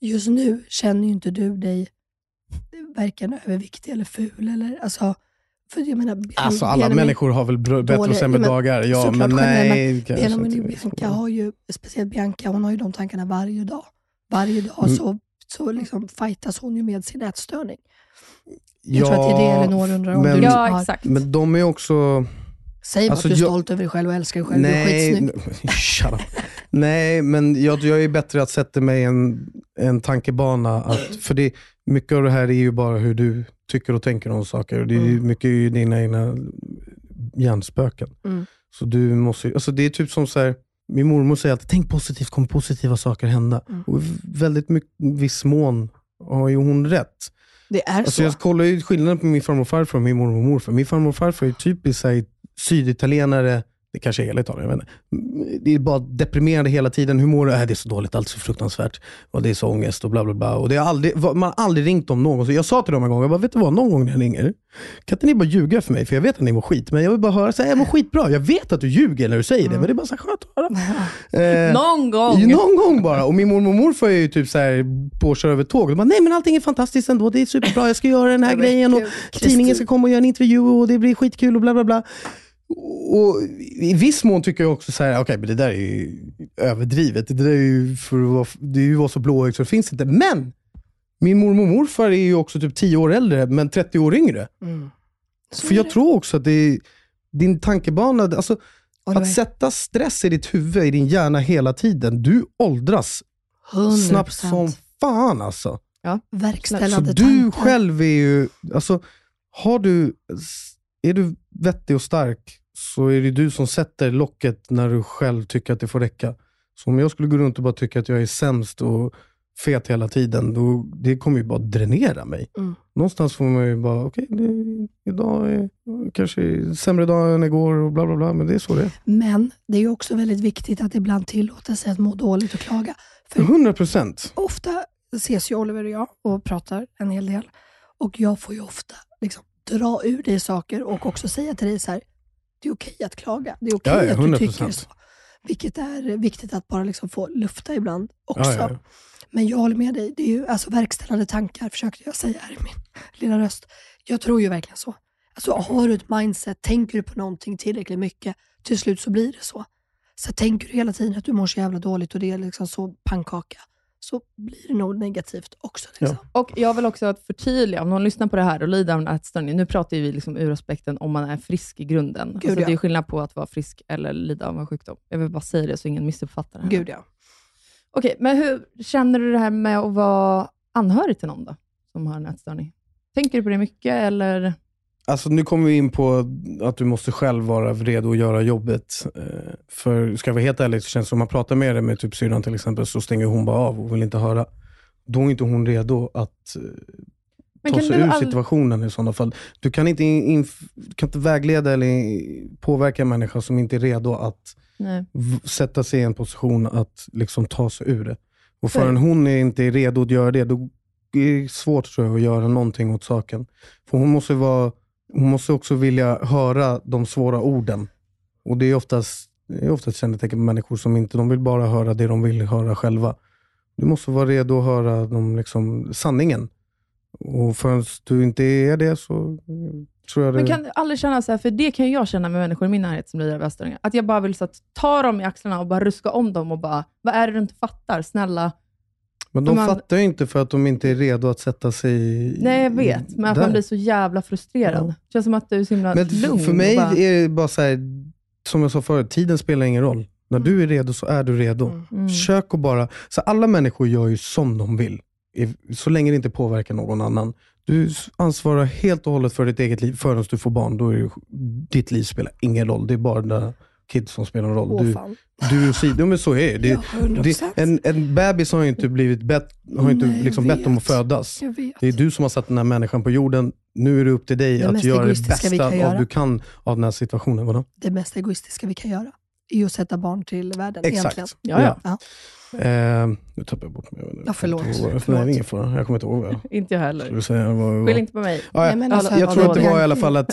Just nu känner ju inte du dig varken överviktig eller ful. Eller, alltså, för jag menar, Ben- Alltså alla människor har väl bättre och sämre men dagar. Ja, såklart, men nej. Benjamin Bianca har ju, speciellt Bianca, hon har ju de tankarna varje dag. Varje dag Mm. så, så liksom fightas hon ju med sin ätstörning. Jag tror att det är det Elinor undrar om men, du Ja, exakt. Men de är också... Säg Alltså, att du är jag- stolt över dig själv och älskar dig själv. Du är skitsnygg. Nej, men jag, jag är bättre att sätta mig i en, en tankebana. Att, för det, mycket av det här är ju bara hur du tycker och tänker om saker. Det är Mm. mycket är ju dina egna hjärnspöken. Mm. Så du måste, alltså det är typ som så här, min mormor säger alltid, tänk positivt, kommer positiva saker hända. Mm. Och väldigt mycket, viss mån har ju hon rätt. Det är Alltså så. jag kollar ju skillnaden på min farmor och farfar och min mormor och morfar. Min farmor och farfar är typiskt syditalienare, det kanske är Italien, jag vet inte. Det är bara deprimerande hela tiden. Hur mår du? Äh, det är så dåligt, allt är så fruktansvärt. Och det är så ångest och bla bla bla. Och det har aldrig, man har aldrig ringt dem någonsin. Jag sa till dem en gång, jag bara, vet du vad, någon gång när jag ringer, kan inte ni bara ljuga för mig? För jag vet att ni mår skit, men jag vill bara höra, så här, jag mår skitbra. Jag vet att du ljuger när du säger det, men det är bara så här skönt att höra. Eh, Någon gång! Någon gång bara. Och min mormor och morfar är ju typ så här påkörda över tåg. De bara, nej men allting är fantastiskt ändå. Det är superbra. Jag ska göra den här men grejen och tidningen ska komma och göra en intervju och det blir skitkul och bla bla bla. Och I viss mån tycker jag också så här, okej men det där är ju överdrivet. Det där är ju för att vara, det är ju vara så blåögd så det finns inte. Men min mormor och morfar är ju också typ 10 år äldre, men 30 år yngre. Mm. Så För jag tror också att det är din tankebana, alltså Oliver, att sätta stress i ditt huvud, i din hjärna hela tiden. Du åldras 100%. snabbt som fan alltså. Så verkställande du tankar. själv är ju, alltså, har du, är du vettig och stark så är det du som sätter locket när du själv tycker att det får räcka. Så om jag skulle gå runt och bara tycka att jag är sämst och fet hela tiden, då, det kommer ju bara dränera mig. Mm. Någonstans får man ju bara, okej, det- idag är kanske sämre dag än igår och bla bla bla, men det är så det är. Men det är ju också väldigt viktigt att ibland tillåta sig att må dåligt och klaga. För 100 procent. ofta ses ju Oliver och jag och pratar en hel del. Och jag får ju ofta liksom dra ur dig saker och också säga till dig så här, det är okej att klaga. Det är okej Ja, ja, att du 100%. tycker så. Vilket är viktigt att bara liksom få lufta ibland också. Ja. Men jag håller med dig. Det är ju alltså verkställande tankar, försökte jag säga här i min lilla röst. Jag tror ju verkligen så. Alltså, har du ett mindset, tänker du på någonting tillräckligt mycket, till slut så blir det så. Så tänker du hela tiden att du mår så jävla dåligt och det är liksom så pannkaka, så blir det nog negativt också. Liksom. Och jag vill också att förtydliga, om någon lyssnar på det här och lider av en ätstörning, nu pratar ju vi liksom ur aspekten om man är frisk i grunden. alltså, ja. Det är skillnad på att vara frisk eller lida av en sjukdom. Jag vill bara säga det så ingen missuppfattar det. här. Gud ja. Okej, men hur känner du det här med att vara anhörig till någon då, som har en ätstörning? Tänker du på det mycket eller? Alltså nu kommer vi in på att du måste själv vara redo att göra jobbet. Eh, För ska jag vara helt ärlig så känns det som om man pratar med det med typ syrran till exempel, så stänger hon bara av och vill inte höra. Då är inte hon redo att eh, Men ta sig ur all- situationen i sådana fall. Du kan inte, kan inte vägleda eller påverka en människa som inte är redo att Nej. sätta sig i en position att liksom ta sig ur det. Och förrän det. hon är inte är redo att göra det, då är det svårt tror jag, att göra någonting åt saken. För hon måste, vara, hon måste också vilja höra de svåra orden. Och det är oftast det är kännetecken på människor som inte de vill bara höra det de vill höra själva. Du måste vara redo att höra de, liksom, sanningen. Och förrän du inte är det så tror jag det... Men kan du aldrig känna så här, för det kan jag känna med människor i min närhet som lider av ätstörningar, att jag bara vill så att, ta dem i axlarna och bara ruska om dem och bara, vad är det du inte fattar? Snälla. Men de man- fattar ju inte för att de inte är redo att sätta sig i, Nej, jag vet, men att där. man blir så jävla frustrerad. Det känns som att du är så himla Men lugn. för mig bara, är det bara så här, som jag sa förut, tiden spelar ingen roll. När du är redo så är du redo. Mm. Försök att bara... Så alla människor gör ju som de vill, så länge det inte påverkar någon annan. Du ansvarar helt och hållet för ditt eget liv förrän du får barn. Då är det, ditt liv spelar ingen roll. Det är bara kids som spelar roll. Åh, du, fan. du och Sido, men så är det. Ja, det, 100%. det en, en bebis har ju inte blivit bett, har inte Nej, jag liksom bett om att födas. Jag. Det är du som har satt den här människan på jorden. Nu är det upp till dig Det att göra det bästa kan av göra. du kan av den här situationen. Vadå? Det mest egoistiska vi kan göra är att sätta barn till världen Exakt. egentligen. Ja, ja. Ja. Eh, nu tappade jag bort mig. Jag. Ja, förlåt. Jag Förlåt. Nej, ingen fara. Jag kommer inte ihåg vad jag Inte jag heller. skulle säga. Vad, Skyll inte på mig. Ja, ja. Nej, men alltså, jag tror att det var i alla fall att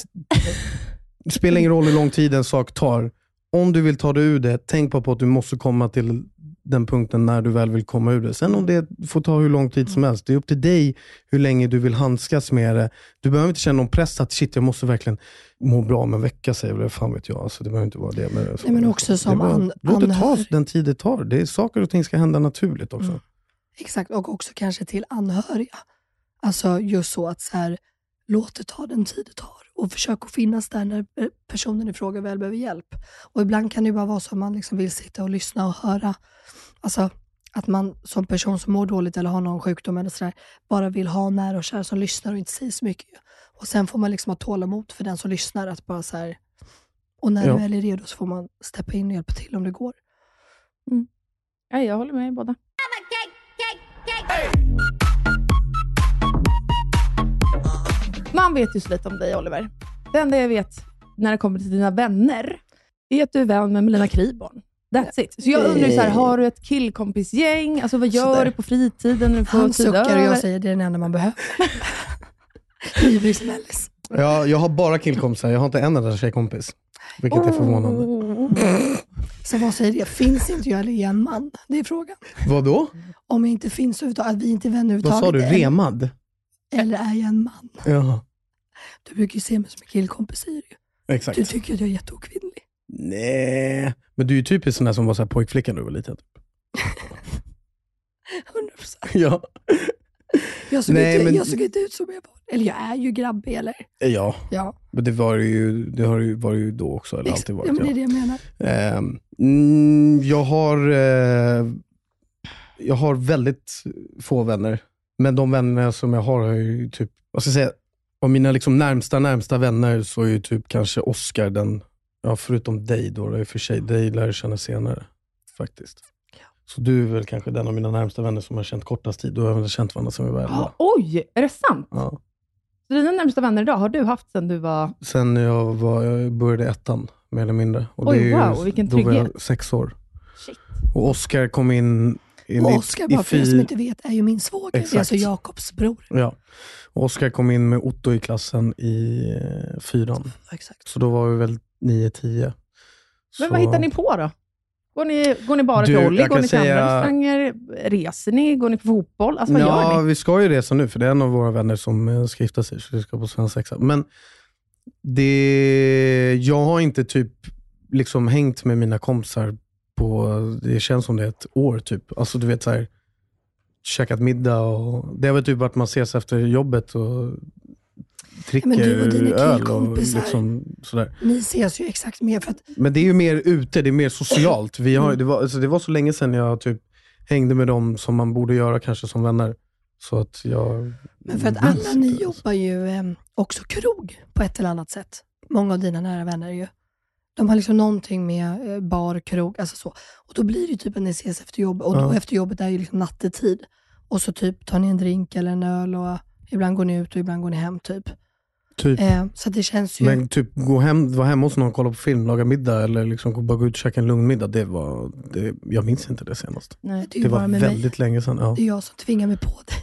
det spelar ingen roll hur lång tid en sak tar. Om du vill ta dig ur det, tänk på att du måste komma till den punkten när du väl vill komma ur det. Sen om det får ta hur lång tid som helst, det är upp till dig hur länge du vill handskas med det. Du behöver inte känna någon press att shit, jag måste verkligen må bra om en vecka, säger väl, fan vet jag. Alltså, det behöver inte vara det. Men, Nej, men också som det an- Låt det ta den tid det tar. Det är, saker och ting ska hända naturligt också. Mm. Exakt, och också kanske till anhöriga. Alltså just så att så här, låt det ta den tid det tar och försök att finnas där när personen i fråga väl behöver hjälp. Och ibland kan det ju bara vara så att man liksom vill sitta och lyssna och höra. Alltså att man som person som mår dåligt eller har någon sjukdom eller sådär, bara vill ha nära och kära som lyssnar och inte säger så mycket. Och sen får man liksom ha tålamod för den som lyssnar att bara så här, och när Ja. det väl är redo så får man steppa in och hjälpa till om det går. Ja, jag håller med er båda. Man vet ju så lite om dig, Oliver. Det enda jag vet när det kommer till dina vänner är att du är vän med Melina Kriborn. That's it. Så jag undrar så här, har du ett killkompisgäng? Alltså vad gör Sådär. du på fritiden när du får Han suckar och jag säger det är den enda man behöver. Ja, jag har bara killkompisar, jag har inte en enda tjejkompis. Vilket är förvånande. Så vad säger det? Finns inte jag eller är jag en man? Det är frågan. Vadå? Om jag inte finns överhuvudtaget, att vi inte är vänner Vad sa du? överhuvudtaget. Remad? Eller, är jag en man? Ja, Du brukar ju se mig som en killkompis säger du. exakt. Du tycker att jag är jätteokvinnlig. Nej, men du är ju typiskt sån där som var så här pojkflicka när du var liten. 100%. Ja. Jag såg, Nej, inte, men- jag såg inte ut som jag var. Eller jag är ju grabbig eller? Ja, Ja, men det var ju, det har ju varit ju då också, eller alltid ja varit. men det är Ja. det jag menar. Ehm, mm, jag har eh, jag har väldigt få vänner, men de vänner som jag har har ju typ, vad ska jag säga, av mina liksom närmsta, närmsta vänner så är ju typ kanske Oscar den, ja förutom dig då, det är för sig, dig lär jag känna senare faktiskt. Så du är väl kanske den av mina närmsta vänner som har känt kortast tid. Du har väl känt varandra sedan vi var elva. Ah, oj, är det sant? Ja. Så dina närmsta vänner idag har du haft sedan du var... Sen jag, var, jag började ettan, mer eller mindre. Och Oj, det är ju- wow, vilken Då var trygghet. jag sex år. Shit. Och Oscar kom in i Och mitt, Oskar, i bara för er som inte vet, är ju min svåger. Det är Exakt. alltså Jakobs bror. Ja. Oskar kom in med Otto i klassen i eh, fyran. Exakt. Så då var vi väl 9-10. Men vad hittar ni på då? Går ni, går ni bara till Olli? Går ni till andra säga- restauranger? Reser ni? Går ni på fotboll? Alltså vad ja, gör ni? vi ska ju resa nu, för det är en av våra vänner som eh, ska gifta sig, så vi ska på svensexa. Men det, jag har inte typ liksom hängt med mina kompisar på, det känns som det är ett år typ. Alltså du vet så här, käkat middag och det har väl typ varit man ses efter jobbet och dricker men du och dina öl och killkompisar. liksom sådär. Ni ses ju exakt mer för att Men det är ju mer ute, det är mer socialt. Vi Mm. har, det, var, alltså det var så länge sedan jag typ hängde med dem som man borde göra kanske som vänner. Så att jag... Men för att alla ni inte. jobbar ju eh, också krog på ett eller annat sätt. Många av dina nära vänner ju. De har liksom någonting med eh, bar, krog, alltså så. Och då blir det ju typ att ni ses efter jobbet. Och då Ja. efter jobbet är ju liksom nattetid. Och så typ tar ni en drink eller en öl och ibland går ni ut och ibland går ni hem typ. Typ. Eh, så att det känns ju... Men typ gå hem, vara hemma hos någon, kolla på film, laga middag eller liksom gå- bara gå ut och käka en lugn middag. Det var, det, jag minns inte det senast. Nej. det Det var med mig. väldigt länge sedan. Ja. Det är jag som tvingar mig på dig.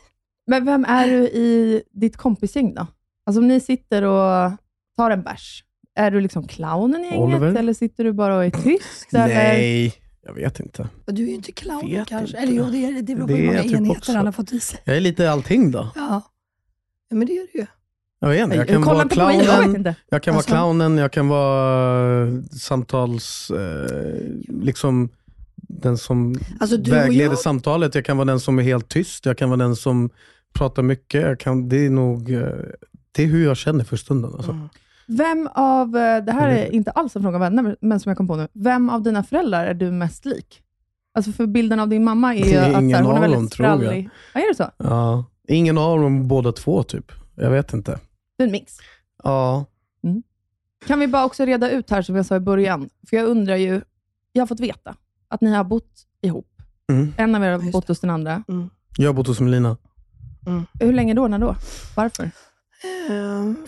Men vem är du i ditt kompisgäng då? Alltså om ni sitter och tar en bärs är du liksom clownen i gänget Oliver? eller sitter du bara och är tyst? Eller? Nej, jag vet inte. Och du är ju inte clown Vet kanske. inte. Eller jo, det, är, det beror på Det hur är många jag typ enheter också. han har fått i sig. Jag är lite allting då. Ja. ja, men det är du ju. Jag vet inte. Jag kan Kolla vara inte på mig, jag vet clownen, inte. jag kan vara Alltså- clownen, jag kan vara eh, samtals... Eh, liksom den som Alltså, du och vägleder jag- samtalet. Jag kan vara den som är helt tyst. Jag kan vara den som pratar mycket. Jag kan, det är nog... eh, Det är hur jag känner för stunden. Alltså. Mm. Vem av, eh, det här är inte alls en fråga om vänner, men som jag kom på nu. Vem av dina föräldrar är du mest lik? Alltså för bilden av din mamma är ju är att ingen här, hon är väldigt dem, sprallig. Ja, är det så? Ja. Ingen av dem, båda två typ. Jag vet inte. Det är en mix. Ja. Kan vi bara också reda ut här, som jag sa i början, för jag undrar ju, jag har fått veta att ni har bott ihop. Mm. En av er har bott hos den andra. Jag har bott hos Melina. Hur länge då? När då? Varför?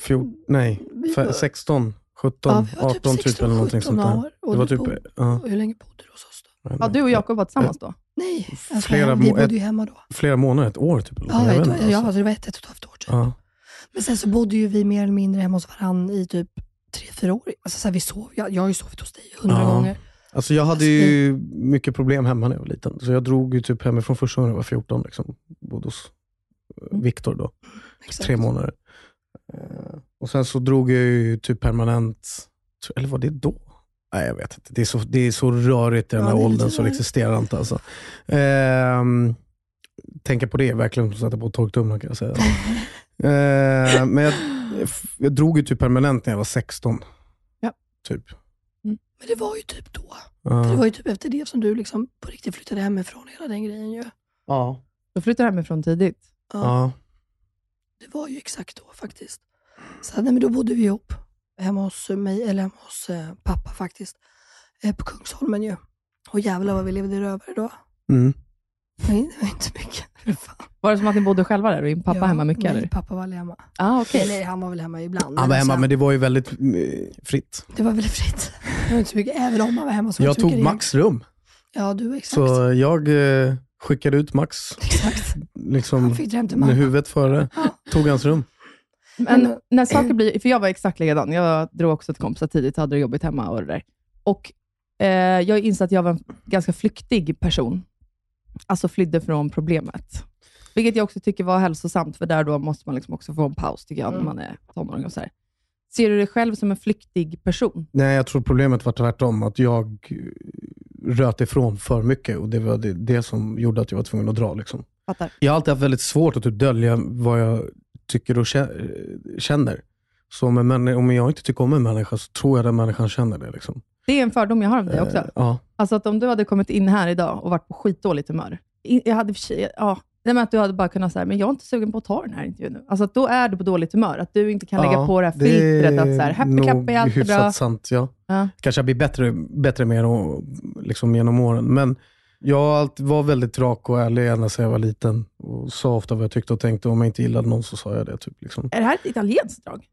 Fjol, nej, var- 16, 17, Ja, vi var typ 18 typ 16, eller någonting 17 sånt där. år, och Det var typ... bodde- Ja, och hur länge bodde du hos oss då? Ja, du och Jakob var tillsammans då? Nej, alltså, Flera vi bodde ju hemma då. flera månader, ett år typ. Eller Ja, någonting. ett, jag vet ja, alltså. alltså. det var ett, ett och ett halvt år typ. ja. Men sen så bodde ju vi mer eller mindre hemma hos varandra i typ tre, fyra år. Alltså, så här, vi sov, jag, jag har ju sovit hos dig hundra Ja. gånger. Alltså jag hade ju mycket problem hemma när jag var liten. Så jag drog ju typ hemifrån första gången jag var 14. Liksom. Bodde hos eh, Viktor då. Exakt. Tre månader. Eh, Och sen så drog jag ju typ permanent, eller var det då? Nej jag vet inte. Det är så, det är så rörigt i den Ja, här åldern så det existerar inte. Alltså. Ehm, tänka på det är verkligen som att sätta på torktumlaren kan jag säga. Ehm, men jag, jag drog ju typ permanent när jag var 16. Ja. Typ. Men det var ju typ då. Ja. Det var ju typ efter det som du liksom på riktigt flyttade hemifrån, hela den grejen ju. Ja. Du flyttade hemifrån tidigt. Ja, Ja. Det var ju exakt då faktiskt. Så nej, men då bodde vi ihop. Hemma hos mig, eller hemma hos eh, pappa faktiskt. Eh, på Kungsholmen ju. Och jävlar vad vi levde rövare då. Mm. Nej, det var inte mycket. Fan. Var det som att ni bodde själva där och din pappa Ja, hemma mycket? Nej, eller? pappa var aldrig hemma. Ah, okej. Eller han var väl hemma ibland. Han var hemma, men det var ju väldigt eh, fritt. det var väldigt fritt. Det var inte så mycket, även om han var hemma så var Jag tog Max rum. Ja, du exakt. Så jag eh, skickade ut Max, Exakt. liksom med huvudet före. Tog hans rum. Men Men- när saker blir, för jag var exakt likadan. Jag drog också till kompisar tidigt, hade det jobbigt hemma och det där. Och eh, jag insåg att jag var en ganska flyktig person. Alltså flydde från problemet. Vilket jag också tycker var hälsosamt, för där då måste man liksom också få en paus, tycker jag, när Mm. man är tonåring. Och så här. Ser du dig själv som en flyktig person? Nej, jag tror problemet var tvärtom. Att jag eh, röt ifrån för mycket och det var det, det som gjorde att jag var tvungen att dra. Liksom. Fattar. Jag har alltid haft väldigt svårt att typ dölja vad jag tycker och kä- känner. Så om, en om jag inte tycker om en människa så tror jag att den människan känner det. Liksom. Det är en fördom jag har om dig också. Eh, ja. Alltså att om du hade kommit in här idag och varit på skitdåligt humör. Jag hade, ja, nej, men att du hade bara kunnat säga, men jag är inte sugen på att ta den här intervjun nu. Alltså att då är du på dåligt humör. Att du inte kan lägga Ja, på det här det filtret att så här, är happy nog clappy, allt är hyfsat bra. sant. Ja. Ja. Kanske jag blir bättre, bättre med liksom genom åren. Men jag har alltid var väldigt rak och ärlig ända sedan jag var liten. Och sa ofta vad jag tyckte och tänkte. Om jag inte gillade någon så sa jag det. Typ, liksom. Är det här ett italienskt drag?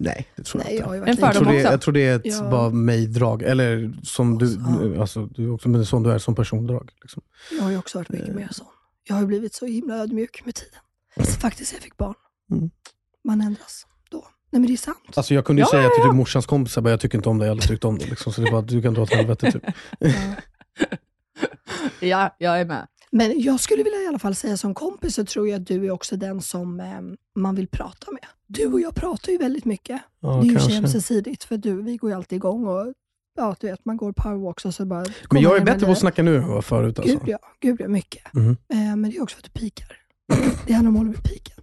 Nej, det tror Nej, jag jag har inte. En varit Jag tror, det, jag tror det är ett Ja. bara mig-drag. Eller som du, alltså, du också, men som du är som persondrag. Liksom. Jag har ju också varit mycket mer sån. Jag har ju blivit så himla ödmjuk med tiden. Faktiskt, jag fick barn. Mm. Man ändras då. Nej men det är sant. Alltså, jag kunde ju Ja, säga ja, till ja. typ morsans kompisar bara, jag tycker inte om dig, jag har aldrig tyckt om dig. Liksom. Så det är bara, du kan dra åt helvete. Typ. Ja, jag är med. Men jag skulle vilja i alla fall säga som kompis så tror jag att du är också den som eh, man vill prata med. Du och jag pratar ju väldigt mycket. Ja, det är ju kanske. ömsesidigt för du, vi går ju alltid igång och ja, du vet, man går powerwalks och så bara... Men jag är med bättre på att snacka nu än vad jag var förut. Alltså. Gud ja, gud ja, mycket. Mhm. Eh, men det är också för att du pikar. Det handlar om Oliver piken.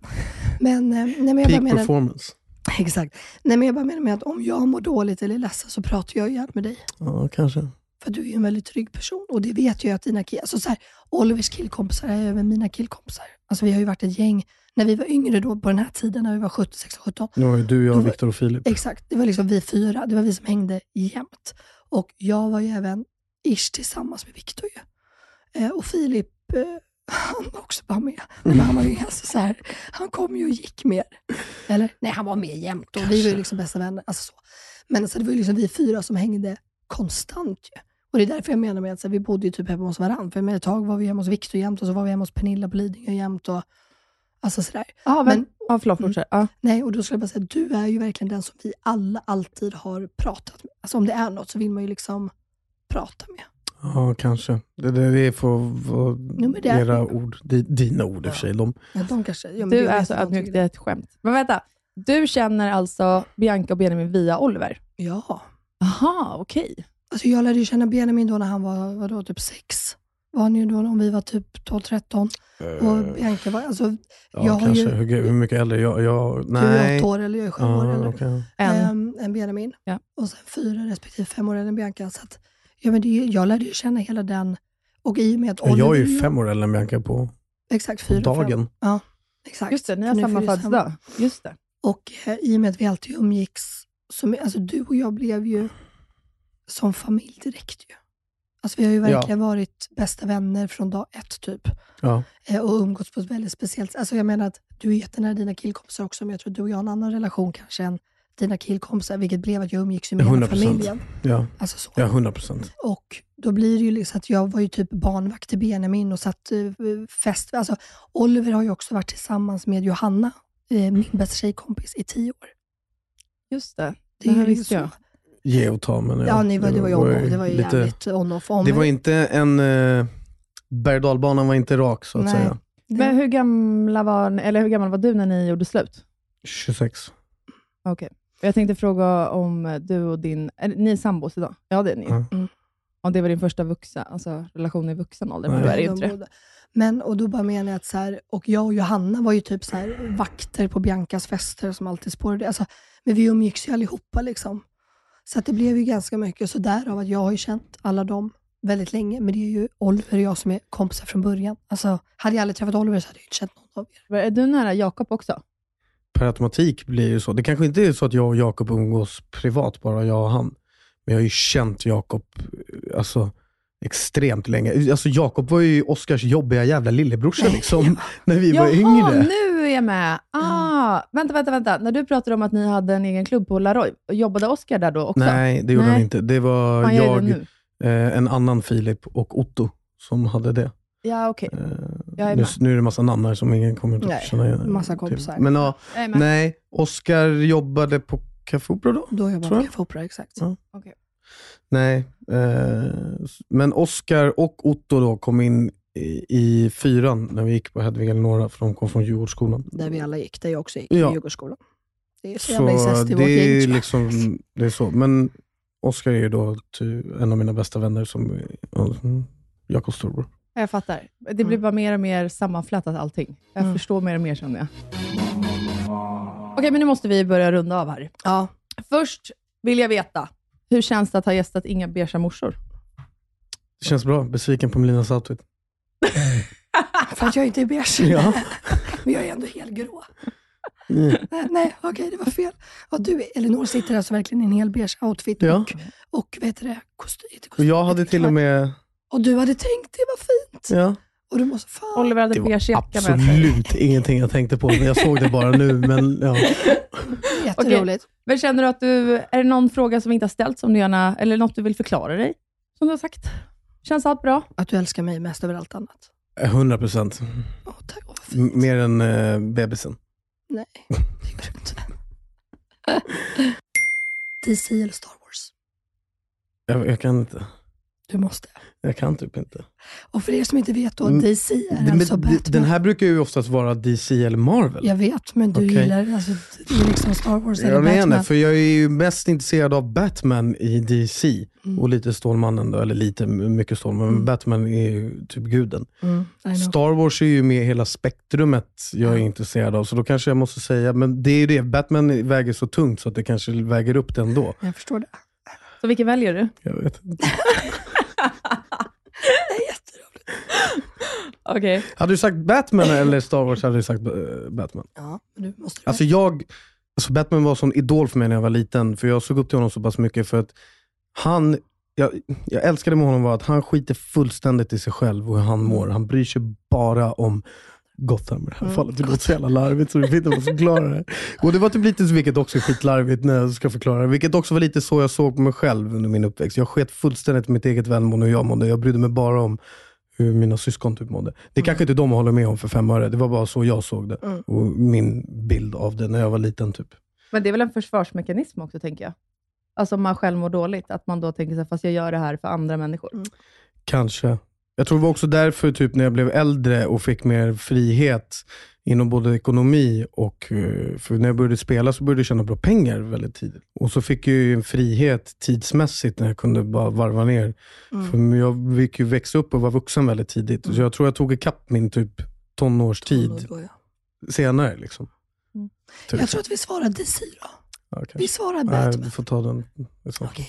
Men, eh, nej, men jag bara Peak menar, performance. Exakt. Nej, men jag bara menar med att om jag mår dåligt eller är ledsen så pratar jag gärna med dig. Ja, kanske. För du är ju en väldigt trygg person och det vet jag att dina killar, alltså så här, Olivers killkompisar är även mina killkompisar. Alltså vi har ju varit ett gäng, när vi var yngre då på den här tiden, när vi var 17, 16, 17. Nu var ju du, jag, Viktor och Filip. Exakt, det var liksom vi fyra, det var vi som hängde jämt. Och jag var ju även ish tillsammans med Viktor. Eh, och Filip, eh, han var också bara med. Men han var ju alltså så här, han kom ju och gick mer. Eller? Nej, han var med jämt och vi var ju liksom bästa vänner. Alltså så. Men alltså, det var ju liksom vi fyra som hängde konstant ju. Och det är därför jag menar med att så här, vi bodde ju typ hemma hos varandra. För menar, ett tag var vi hemma hos Viktor jämt och så var vi hemma hos Pernilla på Lidingö jämt. Och, Alltså sådär. Ja, men, Men- ja, förlåt, Mm. Ja. Nej, och då skulle jag bara säga, du är ju verkligen den som vi alla alltid har pratat med. Alltså om det är något så vill man ju liksom prata med. Ja, kanske. Det, det, det får vara men det är- era ord. Di, dina ord i och för sig. De, Ja, de kanske, ja, men Du är så ödmjuk, det är ett skämt. Men vänta, du känner alltså Bianca och Benjamin via Oliver? Ja. Aha, okej. Alltså jag lärde ju känna Benjamin då när han var vadå, typ sex. Var han ju då om vi var typ 12-13. Och Bianca var, alltså, Eh, ja, jag har kanske. ju, Hur, hur mycket äldre? Jag, jag, du är nej. åtta år eller jag är sju Ja, år. Okej. En. Ehm, än Benjamin. Ja. Och sen fyra respektive fem år äldre än Bianca. Så att, ja, men det, jag lärde ju känna hela den. Och i och med att Ja, jag är Oliver- ju fem år äldre än Bianca på, Exakt, på fyra, fem. dagen. Ja, exakt. Just det, ni har samma födelsedag. Just det. Och eh, i och med att vi alltid umgicks, så, alltså du och jag blev ju som familj direkt ju. Alltså vi har ju Ja. verkligen varit bästa vänner från dag ett typ. Ja. Eh, och umgåtts på ett väldigt speciellt sätt. Alltså jag menar att du är jättenära dina killkompisar också, men jag tror att du och jag har en annan relation kanske än dina killkompisar, vilket blev att jag umgicks med hela 100 procent. familjen. Ja, Alltså så. ja 100 procent. Och då blir det ju liksom att jag var ju typ barnvakt till Benjamin och satt eh, fest. Alltså, Oliver har ju också varit tillsammans med Johanna, eh, min bästa tjejkompis, i tio år. Just det. Det Det här är ju så. jag. Ge och ta. Men, Ja, ni var, det var ju on-off. Det var ju lite- jävligt on-off. On Det var inte en... Eh, berg var inte rak, så att Nej. säga. Men hur, gamla var, eller hur gammal var du när ni gjorde slut? 26. Okej. Jag tänkte fråga om du och din... Är, ni är sambos idag? Ja, det är ni. Ja. Mm. Om det var din första vuxna, alltså, relation i vuxen ålder, men är det inte det. Men, och då bara menar jag att så här, och jag och Johanna var ju typ så här, vakter på Biancas fester som alltid spårade. Alltså, men vi umgicks ju allihopa liksom. Så att det blev ju ganska mycket. Så därav att jag har ju känt alla dem väldigt länge. Men det är ju Oliver och jag som är kompisar från början. Alltså, hade jag aldrig träffat Oliver så hade jag inte känt någon av er. Är du nära Jakob också? Per automatik blir det ju så. Det kanske inte är så att jag och Jakob umgås privat, bara jag och han. Men jag har ju känt Jakob eh, alltså, extremt länge. Alltså, Jakob var ju Oskars jobbiga jävla lillebrorsa liksom, när vi var Jaha, yngre. nu är jag med. Ah, vänta, vänta, vänta. När du pratade om att ni hade en egen klubb på Laroy, jobbade Oskar där då också? Nej, det gjorde Nej. han inte. Det var Han jag, eh, en annan Filip och Otto som hade det. Ja, okej. Eh, Jag är nu, nu är det massa namn här som ingen kommer att känna igen. massa till. kompisar. Men ja, nej, Oskar jobbade på Café Opera då? Då var jag. på Café Opera, exakt. Ja. Okej. Nej, eh, men Oskar och Otto då kom in i, i fyran när vi gick på Hedvig Eleonora, för de kom från Djurgårdsskolan. Där vi alla gick, där jag också gick, Ja. i Djurgårdsskolan. Det är så Så jävla incest i vårt det är gäng. liksom, det är så. Men Oskar är ju då en av mina bästa vänner som ja, Jakobs storbror. Jag fattar. Det blir bara mer och mer sammanflätat allting. Jag Mm. förstår mer och mer känner jag. Okej, men nu måste vi börja runda av här. Ja. Först vill jag veta, hur känns det att ha gästat Inga beiga morsor? Det känns bra. Besviken på Melinas outfit. För att jag inte är beige. Ja. Men jag är ändå helgrå. Mm. Nej, nej okej, det var fel. Och du, Elinor sitter alltså verkligen i en hel beige outfit Ja. och, och vet du det, kostym. kostym, jag hade till och med... Och du hade tänkt, det var fint. Ja, Och du måste, fan. Oliver hade det var beige jacka med sig. absolut ingenting jag tänkte på. Jag såg det bara nu, men ja. Jätteroligt. Men känner du att du, är det någon fråga som vi inte har ställt som du gärna, eller något du vill förklara dig? Som du har sagt? Känns allt bra? Att du älskar mig mest över allt annat. 100 procent. Tack. Fint. Mer än eh, bebisen. Nej, det gör du inte. DC eller Star Wars? Jag, jag kan inte. Du måste. Jag kan typ inte. Och för er som inte vet då, Mm, DC är Men alltså Batman. den här brukar ju oftast vara DC eller Marvel. Jag vet, men du Okej. gillar alltså, det är liksom Star Wars eller Jag Batman. menar, för jag är ju mest intresserad av Batman i DC. Mm. Och lite Stålmannen då, eller lite, mycket Stålmannen. Men Mm. Batman är ju typ guden. Mm. Star Wars är ju med hela spektrumet jag är intresserad av. Så då kanske jag måste säga, men det är ju det, Batman väger så tungt så att det kanske väger upp det ändå. Jag förstår det. Så vilken väljer du? Jag vet inte. Det är jätteroligt. Okej. Hade du sagt Batman eller Star Wars hade du sagt eh, Batman. Ja, men du måste Alltså jag, alltså Batman var en sån idol för mig när jag var liten, för jag såg upp till honom så pass mycket för att han, jag, jag älskade med honom var att han skiter fullständigt i sig själv och hur han mår. Han bryr sig bara om Gotham i det här Mm, fallet. Det låter så jävla larvigt så det får inte vara förklara det. Och det var typ lite så, vilket också är skitlarvigt när jag ska förklara det, vilket också var lite så jag såg på mig själv under min uppväxt. Jag sket fullständigt mitt eget välmående och jag mådde. Jag brydde mig bara om hur mina syskon typ mådde. Det kanske inte de håller med om för fem öre, det var bara så jag såg det. Mm. Och min bild av det när jag var liten. typ. Men det är väl en försvarsmekanism också, tänker jag. Alltså om man själv mår dåligt, att man då tänker så här, fast jag gör det här för andra människor. Kanske. Jag tror det var också därför typ när jag blev äldre och fick mer frihet inom både ekonomi och... eh, För när jag började spela så började jag tjäna bra pengar väldigt tidigt. Och så fick jag ju en frihet tidsmässigt när jag kunde bara varva ner. Mm. För jag fick ju växa upp och vara vuxen väldigt tidigt. Så jag tror jag tog ikapp min typ tonårstid Då, ja. senare. Liksom. Mm. Typ. Jag tror att vi svarar DC då. Kanske. Vi svarar Nej, Batman. vi får ta den. Okej.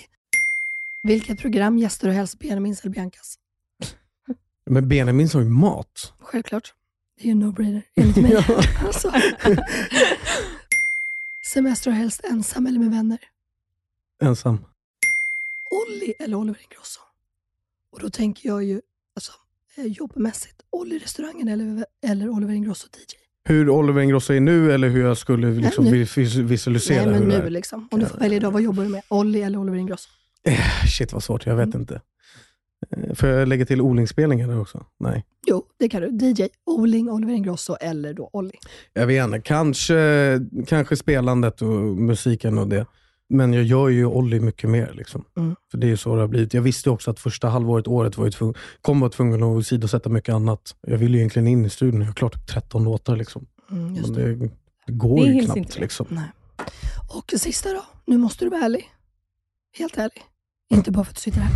Vilket program gästar du helst, Benjamins eller Biancas? Men Benjamin sa ju mat. Självklart. Det är ju en no-brainer, enligt mig. alltså. Semester helst ensam eller med vänner? Ensam. Olli eller Oliver Ingrosso? Och då tänker jag ju alltså, eh, jobbmässigt. Olli restaurangen eller, eller Oliver Ingrosso DJ? Hur Oliver Ingrosso är nu eller hur jag skulle liksom nu. vis- vis- visualisera Nej, men hur nu liksom. Om du får välja idag, vad jobbar du med? Olli eller Oliver Ingrosso? Shit vad svårt, jag vet Mm. inte. Eh, Får jag lägga till odlingsspelningar där också? Nej. Jo, det kan du. DJ, Oling, Oliver Ingrosso eller då Olli. Jag vet inte, kanske, kanske spelandet och musiken och det. Men jag gör ju Olli mycket mer. Liksom. Mm. För det är ju så det har blivit. Jag visste också att första halvåret, året, var jag tvungen, kommer vara tvungen att sidosätta mycket annat. Jag ville ju egentligen in i studion, jag har klart typ 13 låtar. Liksom. Mm, Men det. det, går Det ju knappt. inte. Liksom. Nej. Och sista då. Nu måste du vara ärlig. Helt ärlig. Inte bara för att du sitter här.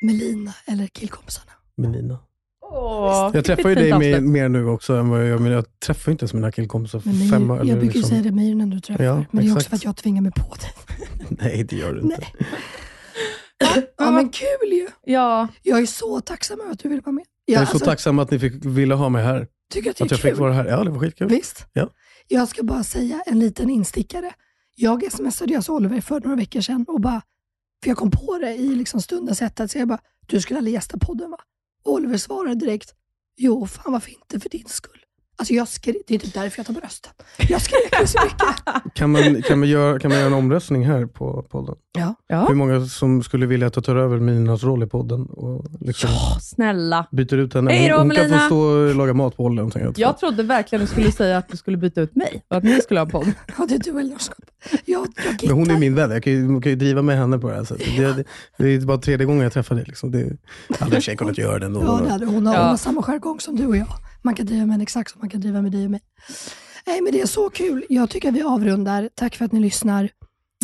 Melina eller killkompisarna? Melina. Åh, Jag träffar ju dig mer, mer nu också än vad jag gör, men jag träffar ju inte ens mina killkompisar för Men fem jag eller brukar ju liksom- säga det mer än du träffar. Ja, men det är också exakt. för att jag tvingar mig på dig. Nej, det gör du inte. Nej. Ja men kul ju. Ja, Jag är så tacksam över att du vill vara med. Jag är Ja, så alltså, tacksam att ni fick, ville ha mig här. Tycker att det är Att jag kul. fick vara här. Ja, det var skitkul. Visst? Ja. Jag ska bara säga en liten instickare. Jag smsade alltså Oliver för några veckor sedan och bara, för jag kom på det i liksom stundens hetta, så jag bara, du skulle aldrig gästa podden va? Och Oliver svarade direkt, jo fan varför inte för din skull. Alltså jag skrek, det är typ därför jag tar brösten. Jag skrek så mycket. Kan man, kan, man göra, kan man göra en omröstning här på podden? Ja. ja. Hur många som skulle vilja att jag tar över Minas roll i podden? Och liksom snälla. byter ut henne? Hej då, hon, hon kan få stå och laga mat på någonting, Jag. Jag trodde verkligen du skulle säga att du skulle byta ut mig och att ni skulle ha en podd. Ja, det är du eller Norskap. Jag, jag Men hon är min vän. Jag kan ju, kan ju driva med henne på det här sättet. Det, det, det är bara tredje gången jag träffar dig. Liksom. Det, jag hade i och för sig kunnat göra det ändå. Ja, det hade, hon, har, Ja. hon har samma jargong som du och jag. Man kan driva med henne exakt som man kan driva med dig och mig. Nej, men det är så kul. Jag tycker att vi avrundar. Tack för att ni lyssnar.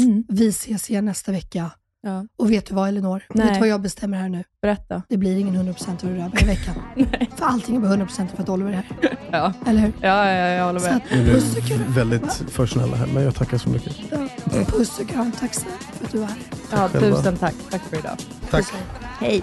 Mm. Vi ses igen nästa vecka. Ja. Och vet du vad Elinor? Nej. Vet du vad jag bestämmer här nu? Berätta. Det blir ingen 100% hur det är varje vecka. För allting är bara 100% för att Oliver är här. Ja, Eller hur? ja, ja jag håller Så med. att, Ni puss och kram. väldigt för snälla här, men jag tackar så mycket. Ja, puss och kram. Tack snälla för att du var här. Ja, Själva. tusen tack. Tack för idag. Tack. Hej.